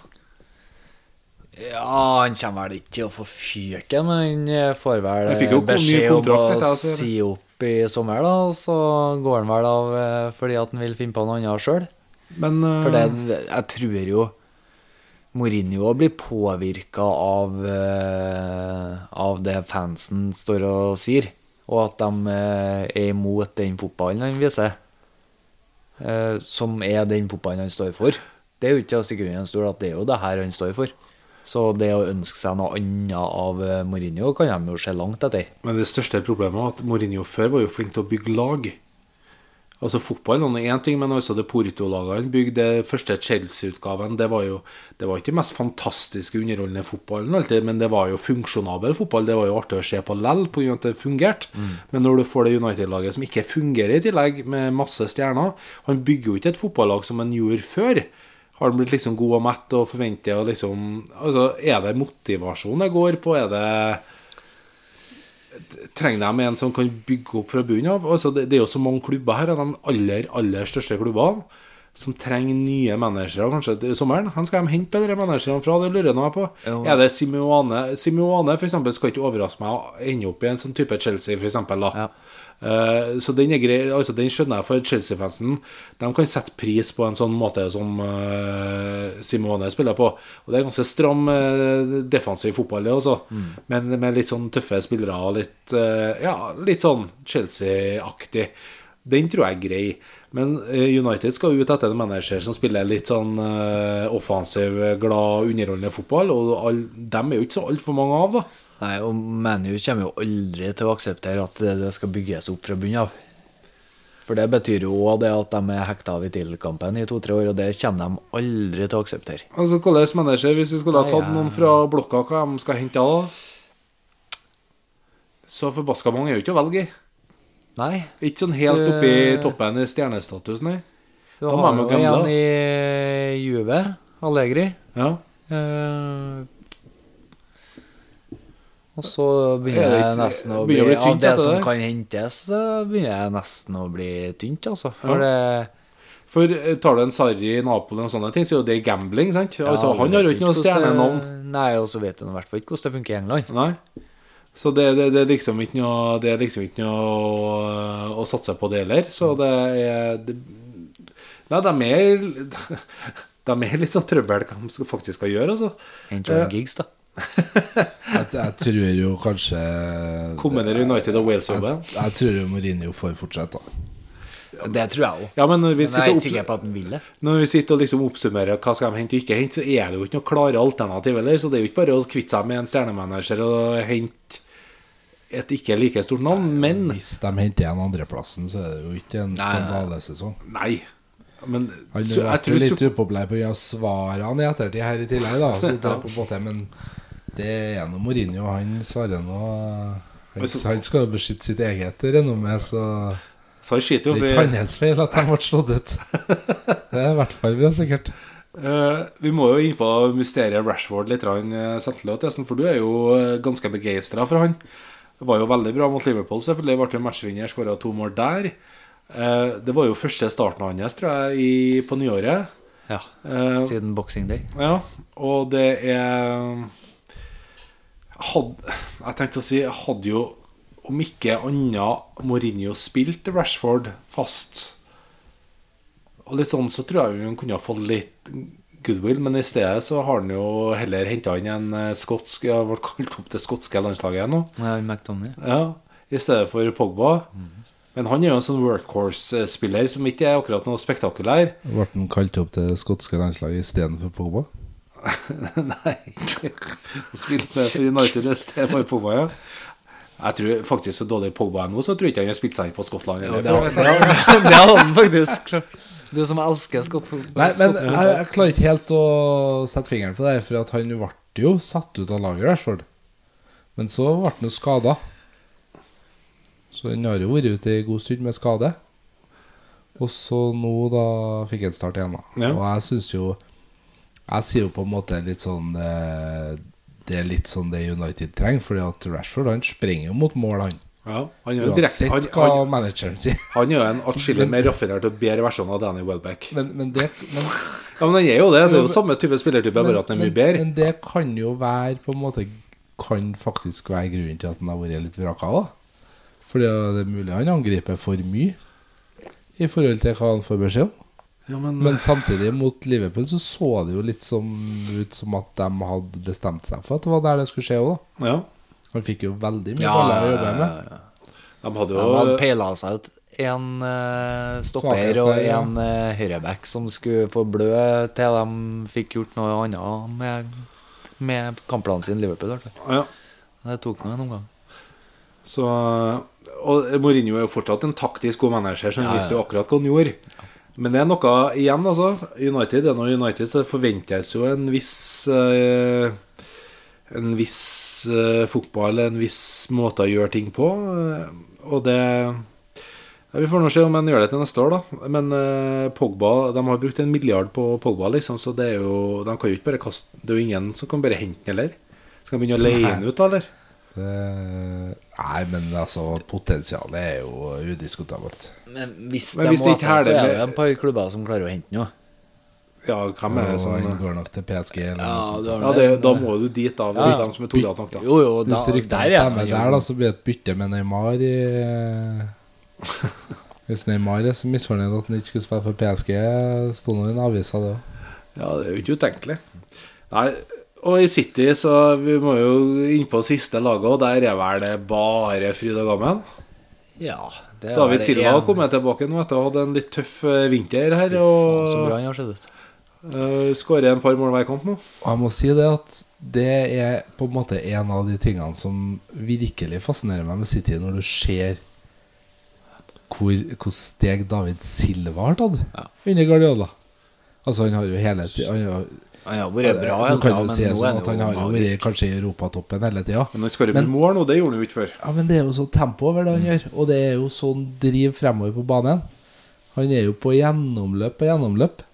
Ja, han kommer vel ikke til å få fyken, men han eh, får vel eh, beskjed om å altså. si opp i sommer, da. Og så går han vel av eh, fordi at han vil finne på noe annet sjøl. Men For det, jeg tror jo Mourinho blir påvirka av, av det fansen står og sier, og at de er imot den fotballen han viser, som er den fotballen han står for. Det er jo ikke å stikke under en stol at det er jo det her han står for. Så det å ønske seg noe annet av eh, Mourinho kan de jo se langt etter. Men det største problemet var at Mourinho før var jo flink til å bygge lag. Altså Fotball er én ting, men også det Porto-laget han bygde. Det første Chelsea-utgaven det var jo Det var ikke den mest fantastiske underholdende fotballen, alltid, men det var jo funksjonabel fotball. Det var jo artig å se på lell, av at det fungerte. Men når du får det United-laget som ikke fungerer i tillegg, med masse stjerner Han bygger jo ikke et fotballag som han gjorde før. Har han blitt liksom god og mett og forventer og liksom Altså, er det motivasjon det går på? Er det trenger de en som kan bygge opp fra bunnen av. Altså, det, det er jo så mange klubber her, de aller, aller største klubbene, som trenger nye managere kanskje til sommeren. Han skal de hente bedre managerne fra? Det lurer jeg meg på. Ja. Er det Simeone Simeone for eksempel, skal ikke overraske meg å ende opp i en sånn type Chelsea, for eksempel, da. Ja. Eh, så den er grei, altså den skjønner jeg for Chelsea-fansen. De kan sette pris på en sånn måte som eh, Simone spiller på. Og det er ganske stram eh, defensiv fotball, det også. Men med litt sånn tøffe spillere og litt Ja, litt sånn Chelsea-aktig. Den tror jeg er grei. Men United skal ut etter en manager som spiller litt sånn offensiv, glad, underholdende fotball. Og all, dem er jo ikke så altfor mange av, da. Nei, og ManU kommer jo aldri til å akseptere at det, skal bygges opp fra bunnen av. For det betyr jo òg det at de er hekta av i titelkampen i to-tre år, og det kommer de aldri til å akseptere. Altså, Hvordan manager, hvis vi skulle ha tatt noen fra blokka, hva de skal hente da? Så forbaska mange er jo ikke å velge i. Nei. Ikke sånn helt Du- toppen i stjernestatus, nei. Du Da har jo en i Juve, Allegri. Ja. Eh, og så begynner jeg det det nesten å bli, å tynt Av det som det? kan hentes, begynner det nesten å bli tynt, altså. For Ja. det For eh, tar du en Sarri i Napoli og sånne ting, så er jo det gambling, sant? Altså, han har jo ikke noe det- stjernenavn. Nei, og så vet du i hvert fall ikke hvordan det funker i England. Nei. Så det, det, det er liksom ikke noe Det er liksom ikke noe å satse på det heller. Så det er det, Nei, de er De er litt sånn trøbbel hva de faktisk skal gjøre, altså. Hent John Giggs, da. Jeg, jeg tror jo kanskje Kommer Kombinere United og Wales-jobben. jeg tror jo Mourinho får fortsette, da. Det tror jeg òg. Ja, men når vi Men jeg er ikke sikker på at han vil det. Når vi sitter og liksom oppsummerer hva skal de hente og ikke hente, så er det jo ikke noe klare alternativ heller. Så det er jo ikke bare å kvitte seg med en stjernemanager og hente et ikke like stort navn. Men Hvis de henter igjen andreplassen, så er det jo ikke en skandalesesong. Nei. Men Han har jeg vært litt upopulær pga. svarene i ettertid her i tillegg, da. Så det er på en måte, men det er nå Mourinho. Han svarer nå han, han skal jo beskytte sitt eget renommé, så så han skiter det er ikke hans feil at de ble slått ut. Det er i hvert fall bra, sikkert. Uh, vi må jo inn på mysteriet Rashford litt, eh, Setteløt, for du er jo eh, ganske begeistra for han. Det var jo veldig bra mot Liverpool, selvfølgelig. Ble jo matchvinner, skåra to mål der. Uh, det var jo første starten hans, tror jeg, i, på nyåret. Ja. Eh, Siden Boxing Day. Ja, og det er had, Jeg tenkte å si hadde jo, om ikke annet Mourinho spilt Rashford fast Og litt sånn så tror jeg hun kunne ha fått litt goodwill, men i stedet så har han jo heller henta inn en eh, skotsk Ja, ble kalt opp det skotske landslaget nå. Ja. Ja, I stedet for Pogba. Men han er jo en sånn workhorse-spiller som ikke er akkurat noe spektakulær. Ble han kalt opp til det skotske landslaget istedenfor Pogba? Nei. Spilte for United i stedet for Pogba, ja. Jeg tror faktisk så dårlig Pogba er nå, så tror jeg ikke han har spilt seg inn på Skottland. Ja, det hadde han faktisk klart. Du som elsker skott... Nei, men jeg, jeg klarer ikke helt å sette fingeren på det, for at han ble jo satt ut av laget, Rashford. Men så ble han jo skada. Så han har jo vært ute ei god stund med skade. Og så nå, da, fikk han start igjen, da. Ja. Og jeg syns jo Jeg sier jo på en måte litt sånn eh, Det er litt sånn det United trenger, fordi at Rashford han springer jo mot mål, han. Ja, han er jo direkte han, han, han er jo en atskillig mer raffinert og bedre versjon av Danny Welbeck. Men, men det men, Ja, men han er jo det. Det er jo samme type spillertype, bare at han er mye men, bedre. men det kan jo være på en måte Kan faktisk være grunnen til at han har vært litt vraka. Fordi det er mulig han angriper for mye i forhold til hva han får beskjed om. Ja, men, Men samtidig, mot Liverpool, så så det jo litt som, ut som at de hadde bestemt seg for at det var der det skulle skje òg, da. ja, Han fikk jo veldig mye Ja, baller å jobbe med. ja. de hadde jo De hadde peila seg ut en uh, stopper Svakhet og ja. en uh, høyreback som skulle få blø til de fikk gjort noe annet med, med kampplanen sin Liverpool. ja, Det tok nå en omgang. så Og Mourinho er jo fortsatt en taktisk god manager, så han Ja, ja. visste jo akkurat hva han gjorde. Men det er noe igjen, altså. United er nå United, så det forventes jo en viss eh, En viss eh, fotball, en viss måte å gjøre ting på. eh, og det ja, Vi får nå se om han gjør det til neste år, da. Men eh, Pogba De har brukt en milliard på Pogba, liksom, så det er jo De kan jo ikke bare kaste Det er jo ingen som kan bare hente den heller. Skal han begynne å leie den ut, da, eller? Det, nei, men altså, potensialet er jo udiskutabelt. Men hvis Men hvis det ikke det så er det et par klubber som klarer å hente noe. Ja, hvem er det som sånn, går nok til PSG eller Ja, noe sånt. Ja, det, da må du dit, da. Ja. de som er todelt nok, da. Jo, jo, da, Hvis ryktene der er stemmer han der, da, så blir det et bytte med Neymar i Hvis Neymar er så misfornøyd at han ikke skulle spille for PSG, sto nå i en avis av det òg. Ja, det er jo ikke utenkelig. Nei, og i City, så vi må jo inn på siste laget, og der er vel det bare fryd og gammen. Ja, David Silva har kommet tilbake nå etter å ha hatt en litt tøff eh, vinter her, Og... Så bra han har sett ut. uh, skårer en par mål hver kamp nå. Og jeg må si det at det er på en måte en av de tingene som virkelig fascinerer meg med City, når du ser hvor, hvor steg David Silva har tatt Ja. under Guardiola. Altså, han har jo hele tida Han har vært bra, Du kan jo si det sånn at han har jo vært kanskje i europatoppen hele tida. Men han skårer mål nå, det gjorde han jo ikke før. Ja, men det er jo så tempo over det han gjør, og det er jo sånn driv fremover på banen. Han er jo på gjennomløp på gjennomløp.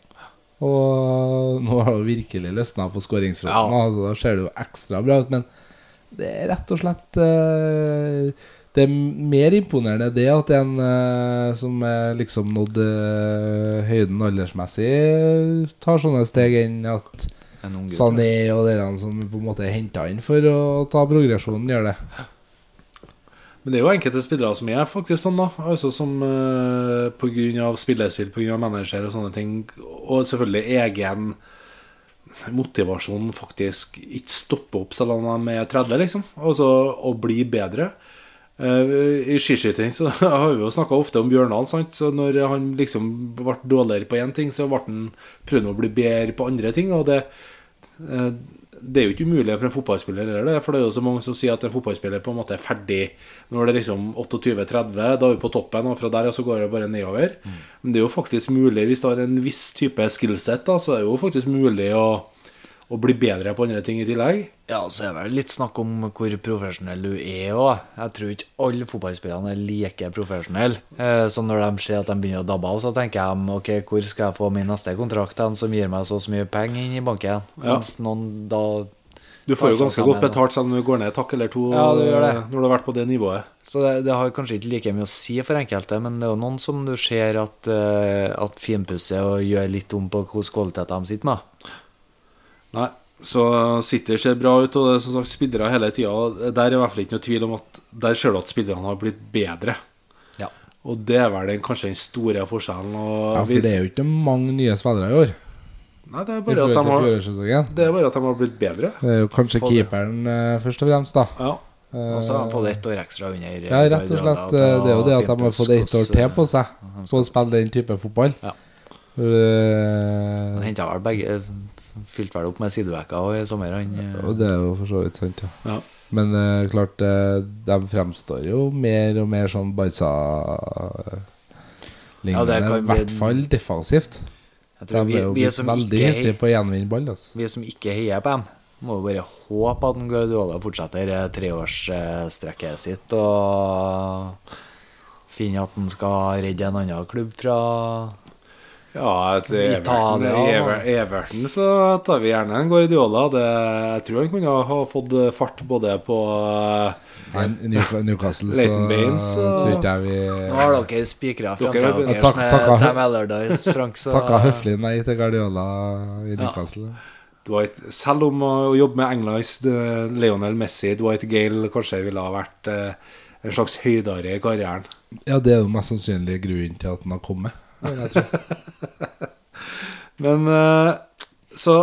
Og nå har det virkelig løsna på skåringsfronten. Ja. Altså, da ser det jo ekstra bra ut, men det er rett og slett eh, Det er mer imponerende det at en eh, som er liksom nådd eh, høyden aldersmessig, tar sånne steg, enn at En ung gutt. Sané og dere som på en måte er henta inn for å ta progresjonen, gjør det. Men det er jo enkelte spillere som er faktisk sånn, da. Altså som uh, pga. spillestil, pga. manager og sånne ting. Og selvfølgelig egen motivasjon faktisk ikke stopper opp selv om de er 30, liksom. Altså å bli bedre. Eh, I skiskyting så har vi jo snakka ofte om Bjørndal. Så når han liksom ble dårligere på én ting, så ble han prøvd å bli bedre på andre ting. Og det, eh, det er jo ikke umulig for en fotballspiller heller, det, for det er jo så mange som sier at en fotballspiller på en måte er ferdig når det er liksom 28-30, da er vi på toppen, og fra der så går det bare nedover. Men det er jo faktisk mulig, hvis du har en viss type skillset, da, så er det jo faktisk mulig å, å bli bedre på andre ting i tillegg. Ja, så er det vel litt snakk om hvor profesjonell du er òg. Jeg tror ikke alle fotballspillerne er like profesjonelle. Eh, Så når de ser at de begynner å dabbe av, så tenker de ok, hvor skal jeg få min neste kontrakt hen som gir meg så så mye penger inn i banken? Ja. Mens noen da Du får jo ganske godt betalt selv om du går ned et hakk eller to Ja, du det. når du har vært på det nivået. Så det, det har kanskje ikke like mye å si for enkelte, men det er jo noen som du ser at, eh, at finpusser og gjør litt om på hvilken kvalitet de sitter med. Nei, så City ser bra ut, og det er som sagt spillere hele tida. Der er i hvert fall ikke noe tvil om at der ser du at spillerne har blitt bedre. Ja. Og det er vel den, kanskje den store forskjellen. Og Ja, for det er jo ikke mange nye spillere i år. Nei, det er bare at de har, det er bare at de har blitt bedre. Det er jo kanskje Få keeperen eh, først og fremst, da. Ja. Og så har han fått ett år ekstra under Ja, rett og slett. eh, Det er jo det at de har fått ett år til på seg på å spille den type fotball. Ja. Uh, Han henta vel begge Fylte vel opp med sidevekker i sommer, han. eh. Og det er jo for så vidt sant, ja. Ja. Men uh, klart, uh, de fremstår jo mer og mer sånn Barca-lignende. Ja, I hvert fall defensivt. De er vi, jo vi, blitt som veldig ikke hissige på å gjenvinne ball. Altså. vi som ikke heier på dem, må jo bare håpe at Guardiola fortsetter treårsstrekket sitt og finner at han skal redde en annen klubb fra Ja, etter Everton, Italia, Everton så tar vi gjerne en Guardiola. Det, jeg tror han kunne ha fått fart både på Nei, Newcastle, så Baines, tror ikke jeg vi Nå har dere spikra med Sam Allardyce, Frank, så takka høflig nei til Guardiola i Newcastle. Dwight, Selv om å jobbe med Englands eh, Lionel Messi, Dwight Gale kanskje ville ha vært eh, en slags høydare i karrieren. Ja, det er jo mest sannsynlig grunnen til at han har kommet. Vil Jeg tror. Men eh, så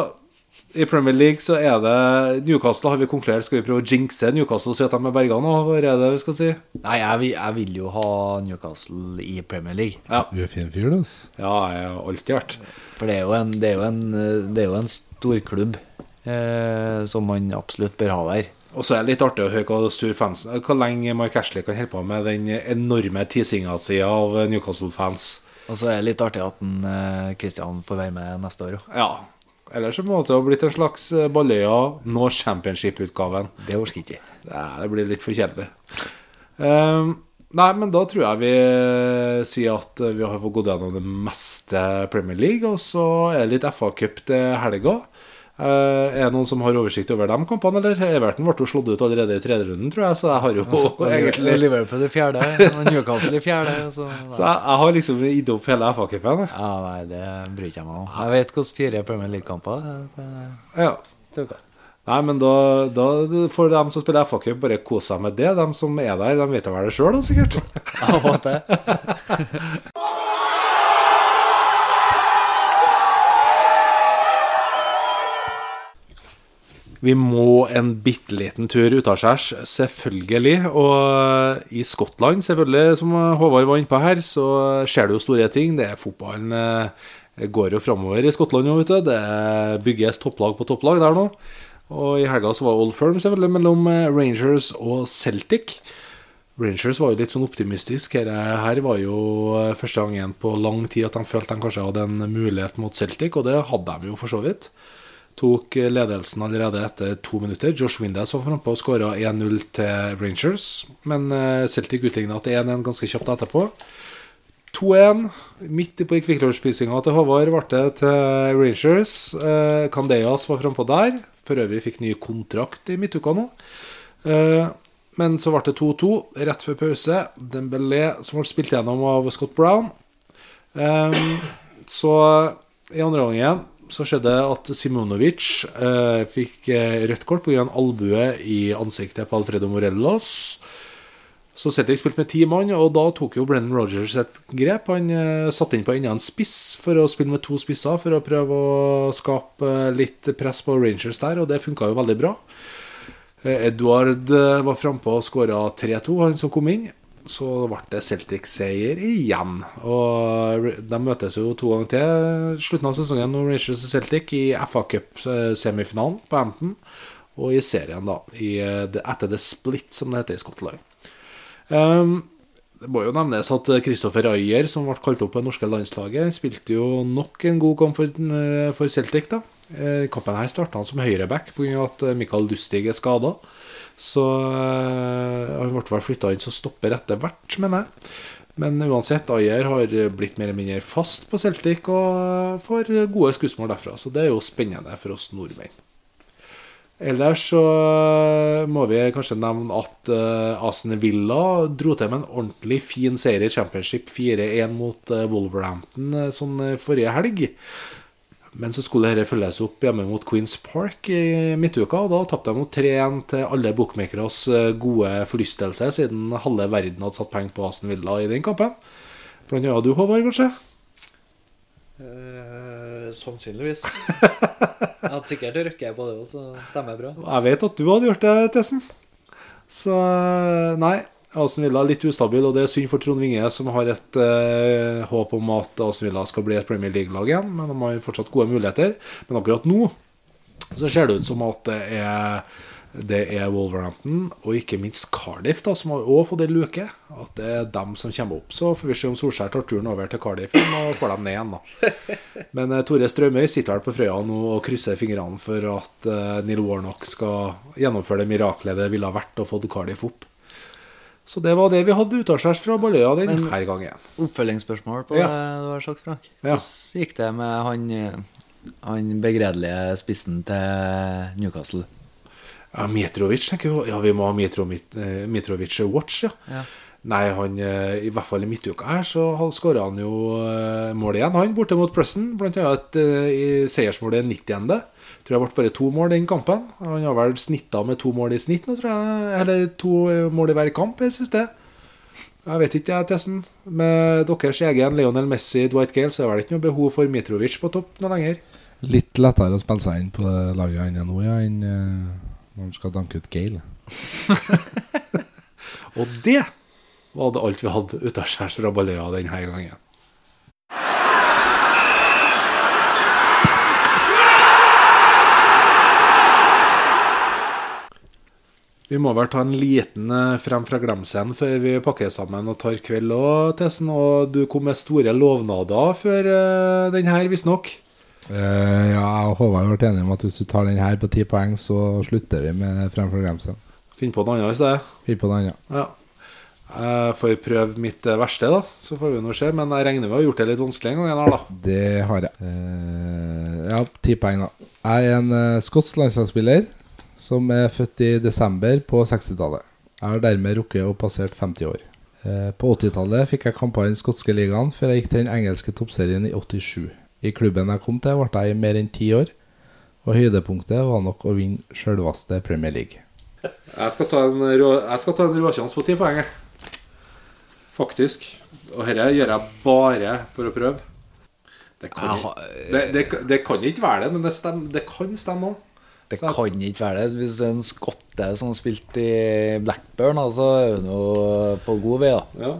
i Premier League så er det Newcastle har vi konkludert. Skal vi prøve å jinxe Newcastle og si at de er berga nå? Hva er det vi skal si? Nei, jeg vil, jeg vil jo ha Newcastle i Premier League. Ja, Du er fin fyr, du. ja jeg har alltid vært. For det er jo en, det er jo en, det er jo en storklubb eh, som man absolutt bør ha der. Og så er det litt artig å høre hva sur fansen Hvor lenge Mike Ashley kan holde på med den enorme teasinga si av Newcastle-fans. Og så er det litt artig at en, eh, Christian får være med neste år òg. Ja. Ellers så må det ha blitt en slags eh, Balløya nå Championship-utgaven. Det orker ikke. Nei, det blir litt for kjedelig. Um, nei, men da tror jeg vi sier at vi har fått gått gjennom det meste Premier League, og så er det litt FA-cup til helga. Eh, er det noen som har oversikt over de kampene, eller? Everton ble jo slått ut allerede i tredje runden, tror jeg, så jeg har jo egentlig Liverpool i fjerde, og Newcastle i fjerde. Så, Så jeg, jeg har liksom gitt opp hele FA-cupen. ja, nei, det bryr ikke jeg meg om. Jeg vet hvordan fire Premier League-kamper det- Ja. det- Nei, men da, da får de som spiller FA-cup, bare kose seg med det. De som er der, de vet vel det sjøl, sikkert. Jeg håper. Vi må en bitte liten tur utaskjærs, selvfølgelig. Og i Skottland, selvfølgelig, som Håvard var innpå her, så skjer det jo store ting. Det er Fotballen eh, går jo framover i Skottland nå, vet du. Det bygges topplag på topplag der nå. Og i helga så var Old Firm selvfølgelig mellom eh, Rangers og Celtic. Rangers var jo litt sånn optimistisk. Her, her var jo eh, første gangen på lang tid at de følte de kanskje hadde en mulighet mot Celtic, og det hadde de jo for så vidt. Tok ledelsen allerede etter to minutter. Josh Windass var frampå og skåra 1-0 til Rangers. Men eh, Celtic utligna til 1-1 ganske kjapt etterpå. 2-1. Midt på kvikklunsjspisinga til Håvard ble det til Rangers. Eh, Candeas var frampå der. For øvrig fikk ny kontrakt i midtuka nå. Eh, men så ble det 2-2 rett før pause. Dembélé som ble spilt gjennom av Scott Brown. Så i andre gangen så skjedde at Simonovic eh, fikk eh, rødt kort pga. en albue i ansiktet på Alfredo Morellos. Så Celtic spilte med ti mann, og da tok jo Brennan Rogers et grep. Han eh, satte inn på enda en spiss for å spille med to spisser for å prøve å skape eh, litt press på Rangers der, og det funka jo veldig bra. Eh, Edward eh, var frampå og skåra 3-2, han som kom inn. Så ble det Celtic-seier igjen. Og De møtes jo to ganger til slutten av sesongen, når Rangers og Celtic, i FA Cup-semifinalen på Hampton. Og i serien, da, i, eh, etter The Split, som det heter i Skottland. Um, det må jo nevnes at Kristoffer Ayer, som ble kalt opp på det norske landslaget, spilte jo nok en god kamp for, eh, for Celtic. da. Eh, Kampen her starta han som høyreback pga. at Michael Lustig er skada. Så eh, han ble vel flytta inn som stopper etter hvert, mener jeg. Men uansett, Ayer har blitt mer eller mindre fast på Celtic og får gode skussmål derfra. Så det er jo spennende for oss nordmenn. Ellers så må vi kanskje nevne at Aston Villa dro til med en ordentlig fin seier i Championship 4-1 mot eh, Wolverhampton sånn eh, forrige helg. Men så skulle dette følges opp hjemme mot Queens Park i midtuka, og da tapte de mot 3-1 til alle bookmakeres eh, gode forlystelse, siden halve verden hadde satt penger på Aston Villa i den kampen. Blant annet du, Håvard, kanskje? Eh, sannsynligvis. jeg hadde sikkert røkket på det òg, så stemmer bra. Jeg vet at du hadde gjort det, Tessen. Så eh, nei. Aston Villa er litt ustabil, og det er synd for Trond Winge, som har et eh, håp om at Aston Villa skal bli et Premier League-lag igjen. Men de har fortsatt gode muligheter. Men akkurat nå så ser det ut som at det er, det er Wolverhampton og ikke minst Cardiff da, som har også fått en luke. At det er dem som kommer opp. Så får vi se om Solskjær tar turen over til Cardiff og får dem ned igjen. da. Men eh, Tore Strømøy sitter vel på Frøya nå og krysser fingrene for at eh, Neil Warnock skal gjennomføre det miraklet det ville ha vært å få Cardiff opp. Så det var det vi hadde utaskjærs fra Balløya denne Men- gangen. Oppfølgingsspørsmål på Ja. det du har sagt, Frank. Ja. Hvordan gikk det med han, eh, han begredelige spissen til Newcastle? Ja, Mitrovic, tenker jeg. Ja, vi må ha Mitrovic, eh, Mitrovic watch, ja. Ja. Nei, han, eh, i hvert fall i midtuka her, så skåra han jo eh, mål igjen, han, borte mot Preston. Blant annet eh, i seiersmålet 90. Tror jeg ble bare to mål den kampen. Han har vel snitta med to mål i snitt nå, tror jeg. Eller to mål i hver kamp i siste. Jeg vet ikke, jeg, Tessen. Med deres egen Lionel Messi, Dwight Gale, så er det ikke noe behov for Mitrovic på topp noe lenger. Litt lettere å spille seg inn på det laget han er nå, ja, enn eh, når han skal danke ut Gale. Og det var det alt vi hadde utaskjærs fra Balløya denne gangen. Vi må vel ta en liten eh, frem fra glemselen før vi pakker sammen og tar kveld òg, Tessen. Og du kom med store lovnader før uh, den her, visstnok. Uh, ja, jeg og Håvard har vært enige om at hvis du tar den her på ti poeng, så slutter vi med fremfor glemselen. Finn på noe annet i stedet. Finn på noe annet. Ja. Jeg får prøve mitt verste, da. Så får vi nå se. Men jeg regner med å ha gjort det litt vanskelig en gang her, da. Det har jeg. Uh, ja, ti poeng, da. Jeg er en uh, skotsk landslagsspiller som er født i desember på 60-tallet. Jeg har dermed rukket å passert 50 år. Eh, på 80-tallet fikk jeg kamper i den skotske ligaen, før jeg gikk til den engelske toppserien i 87. I klubben jeg kom til, ble jeg i mer enn ti år, og høydepunktet var nok å vinne sjølveste Premier League. Jeg skal ta en, rå, råsjanse på ti poeng. Faktisk. Og dette gjør jeg bare for å prøve. Det kan, ikke, det, det, det kan ikke være det, men det, stem, det kan stemme òg. Det Så at- kan ikke være det. Hvis det er en skotte som spilte i Blackburn, så er hun jo på god vei. da Ja.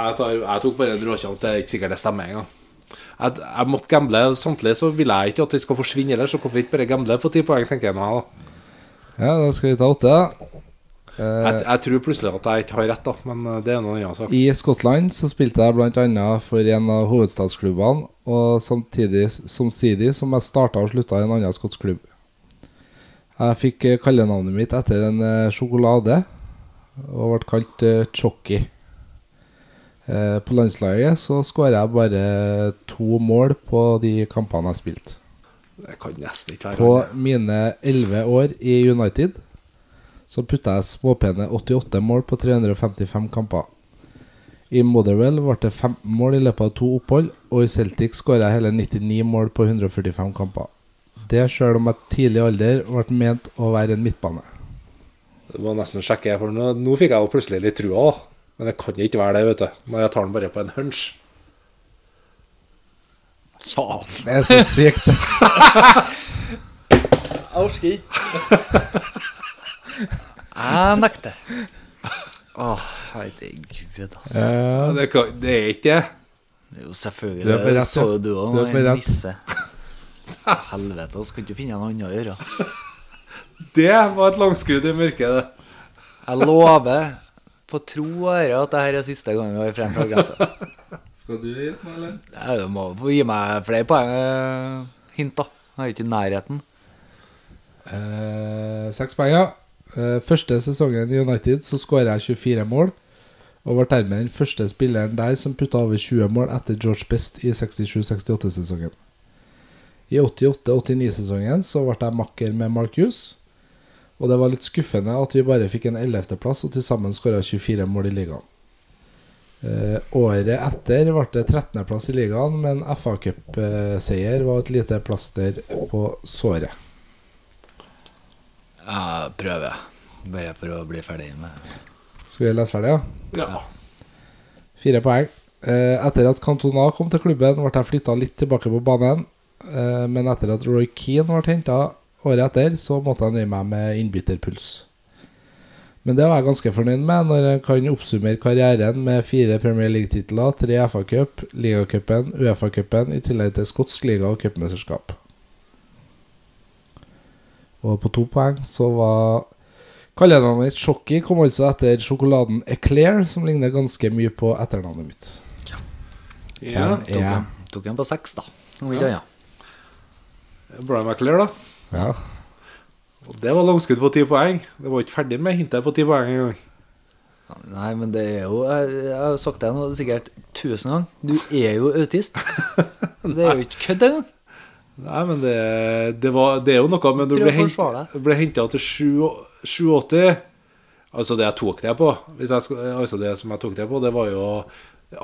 Jeg, tar, jeg tok bare en råsjanse. Det er ikke sikkert det stemmer engang. Jeg, jeg måtte gamble. Samtidig så vil jeg ikke at det skal forsvinne heller, så hvorfor ikke bare gamble på ti poeng, tenker jeg nå. da. Ja, da skal vi ta åtte. da. Eh, Jeg, jeg tror plutselig at jeg ikke har rett, da, men eh, det er noe annet sak. I Skottland så spilte jeg bl.a. for en av hovedstadsklubbene, og samtidig, samtidig som jeg starta og slutta i en annen skotsk klubb. Jeg fikk eh, kallenavnet mitt etter en eh, sjokolade, og ble kalt Chokki. Chocky. Eh, på landslaget så skåra jeg bare to mål på de kampene jeg spilte. Det kan nesten ikke være På mine elleve år i United så putta jeg småpene 88 mål på 355 kamper. I Motherwell ble det 15 mål i løpet av to opphold, og i Celtic skåra jeg hele 99 mål på 145 kamper. Det sjøl om jeg tidlig alder ble ment å være en midtbane. Du må nesten sjekke, for nå, nå fikk jeg jo plutselig litt trua. òg. Men det kan ikke være det, vet du. Når jeg tar den bare på en hunch. Faen. Det er så sykt. Jeg orker ikke. Jeg nekter. Åh, herregud, altså. Ja, det, kan, det er ikke det. Det er jo selvfølgelig Du er på det. rett, Så jo du òg, en nisse. Helvete, vi skal ikke finne noe annet å gjøre. Det var et langskudd i mørket, det. Jeg lover på tro og ære at dette er siste gang vi har fremført grensa. Skal du gi meg, eller? Ja, Du må få gi meg flere poeng. eh, Hint, da. Jeg er ikke i nærheten. Eh, Seks poeng, ja. Eh, første sesongen i United så skåra jeg 24 mål. Og ble dermed den første spilleren der som putta over 20 mål etter George Best i 67-68-sesongen. I 88-89-sesongen så ble jeg makker med Mark Hughes. Og det var litt skuffende at vi bare fikk en 11.-plass og til sammen skåra 24 mål i ligaen. Eh, året etter ble det 13.-plass i ligaen, men FA-cupseier var et lite plaster på såret. Jeg prøver. Bare for å bli ferdig med Skal vi lese ferdig, ja? Ja. Fire poeng. Eh, etter at Cantona kom til klubben, ble jeg flytta litt tilbake på banen. Eh, men etter at Roy Keane ble henta året etter, så måtte han nøye meg med innbytterpuls. Men det var jeg ganske fornøyd med når jeg kan oppsummere karrieren med fire Premier League-titler, tre FA-cup, ligacupen, Uefa-cupen, i tillegg til skotsk liga og cupmesterskap. Og på to poeng så var Kallenavnet mitt Sjokki, kom altså etter sjokoladen Eclair, som ligner ganske mye på etternavnet mitt. ja. Tok Ja. en, tok en på seks, da. Ja. Ja. Brian McClair, da. Ja. Og det var langskudd på ti poeng. Det var ikke ferdig med hintet på ti poeng engang. Nei, men det er jo Jeg, jeg har jo sagt det nå sikkert tusen ganger. Du er jo autist. Det er jo ikke kødd engang. Nei, men det, det, var, det er jo noe Men du ble, hent, ble henta til 7 87 Altså det jeg tok det på hvis jeg, Altså det som jeg tok det på, det var jo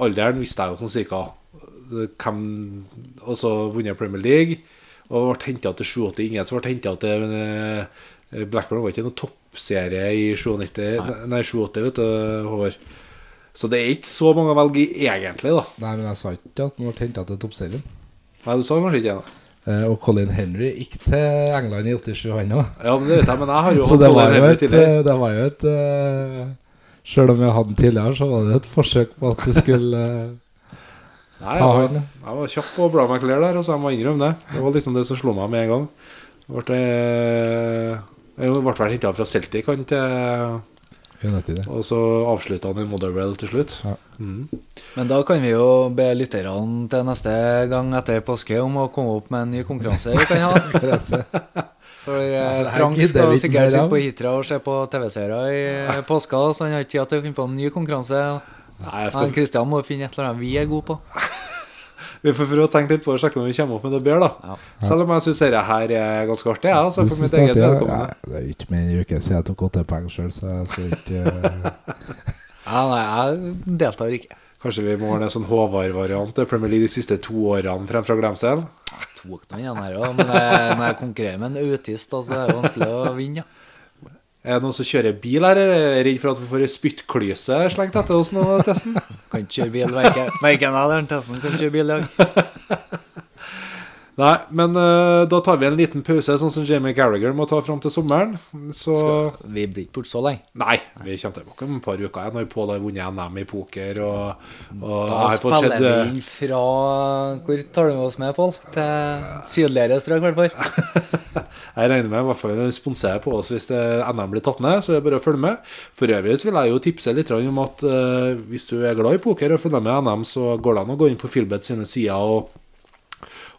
Alderen visste jeg jo sånn cirka Hvem Altså vunnet Premier League. Og ble henta til 87. Ingen som ble henta til eh, Blackburn var ikke noen toppserie i 97, nei, 87, vet du, Håvard. Så det er ikke så mange å velge i, egentlig, da. Nei, men jeg sa ikke at han ble henta til toppserien. Nei, du sa kanskje ikke det? Eh, og Colin Henry gikk til England i 87, han òg. Ja, men det vet jeg, men jeg har jo Så det var jo et, eh, det var jo et uh, Sjøl om jeg hadde den tidligere, så var det et forsøk på at det skulle eh, Nei, ta jeg var, jeg var kjapp på Bra klær der, og så jeg må innrømme det. Det var liksom det som slo meg med en gang. Ble, eh, jeg ble vel henta fra Celtic, han til United. Og så avslutta han i Motherwell til slutt. Ja. Mm. Men da kan vi jo be lytterne til neste gang etter påske om å komme opp med en ny konkurranse vi kan ha. For eh, Frank skal sikkert sitte på Hitra og se på TV-seere i påska, så han har ikke tid til å finne på en ny konkurranse. Nei, jeg skal, Kristian må finne et eller annet vi er gode på. vi får prøve å tenke litt på det og sjekke om vi kommer opp med noe bedre, da. Ja. Selv om jeg syns dette her er ganske artig, jeg, altså, for mitt er eget ja? vedkommende. Ja, det er ikke mer enn en uke siden jeg tok åtte poeng sjøl, så jeg skal ikke eh, Ja, nei, jeg deltar ikke. Kanskje vi må ordne en sånn Håvard-variant til Premier League de siste to årene fremfor glemsel? Tok den igjen her òg, men jeg, når jeg konkurrerer med en autist, da, så er det vanskelig å vinne. Ja. Er det noen som kjører bil her? Er redd for at vi får ei spyttklyse slengt etter oss nå, Tessen? Kan ikke kjøre bil, verken jeg eller Tessen kan kjøre bil i dag. Nei, men uh, da tar vi en liten pause, sånn som Jamie Carragher må ta fram til sommeren. Så Vi blir ikke borte så lenge. Nei, vi kommer tilbake om et par uker igjen når Pål har vunnet NM i poker. Og, og Da har spiller skjedd... vi eh, inn fra Hvor tar du med oss med, Pål? Til sydligere strøk, i hvert fall. Jeg regner med i hvert fall sponserer på oss hvis det NM blir tatt ned, så det er bare å følge med. For øvrig vil jeg jo tipse litt om at uh, hvis du er glad i poker og følger med NM, så går det an å gå inn på Philbet sine sider og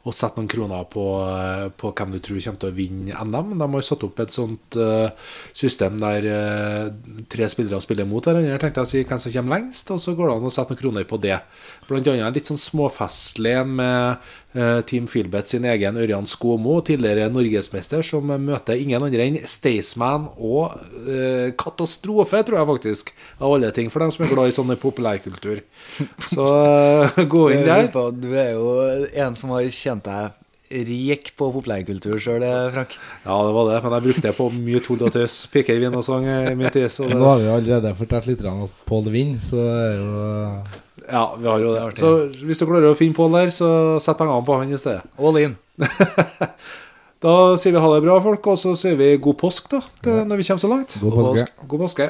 og sette noen kroner på, eh, på hvem du tror kommer til å vinne NM. De har satt opp et sånt eh, system der eh, tre spillere spiller mot hverandre. tenkte jeg å si hvem som kommer lengst, og så går det an å sette noen kroner på det. Blant annet en litt sånn småfestlig med uh, Team Filbeth sin egen Ørjan Skomo, tidligere norgesmester, som møter ingen andre enn Staysman og uh, Katastrofe, tror jeg faktisk, av alle ting, for dem som er glad i sånn populærkultur. Så uh, gå inn der. Du er jo en som har kjent deg rik på populærkultur sjøl, Frank. Ja, det var det, men jeg brukte det på mye tull og tøys. Piker, vin og sang i min tid. Så Nå har vi allerede fortalt litt om Pål Vind, så det er jo ja, vi har jo det. artig. Så hvis du klarer å finne Pål der, så sett pengene på han i stedet. All in. Da sier vi ha det bra, folk, og så sier vi god påsk, da, til, når vi kommer så langt. god påske. God påske.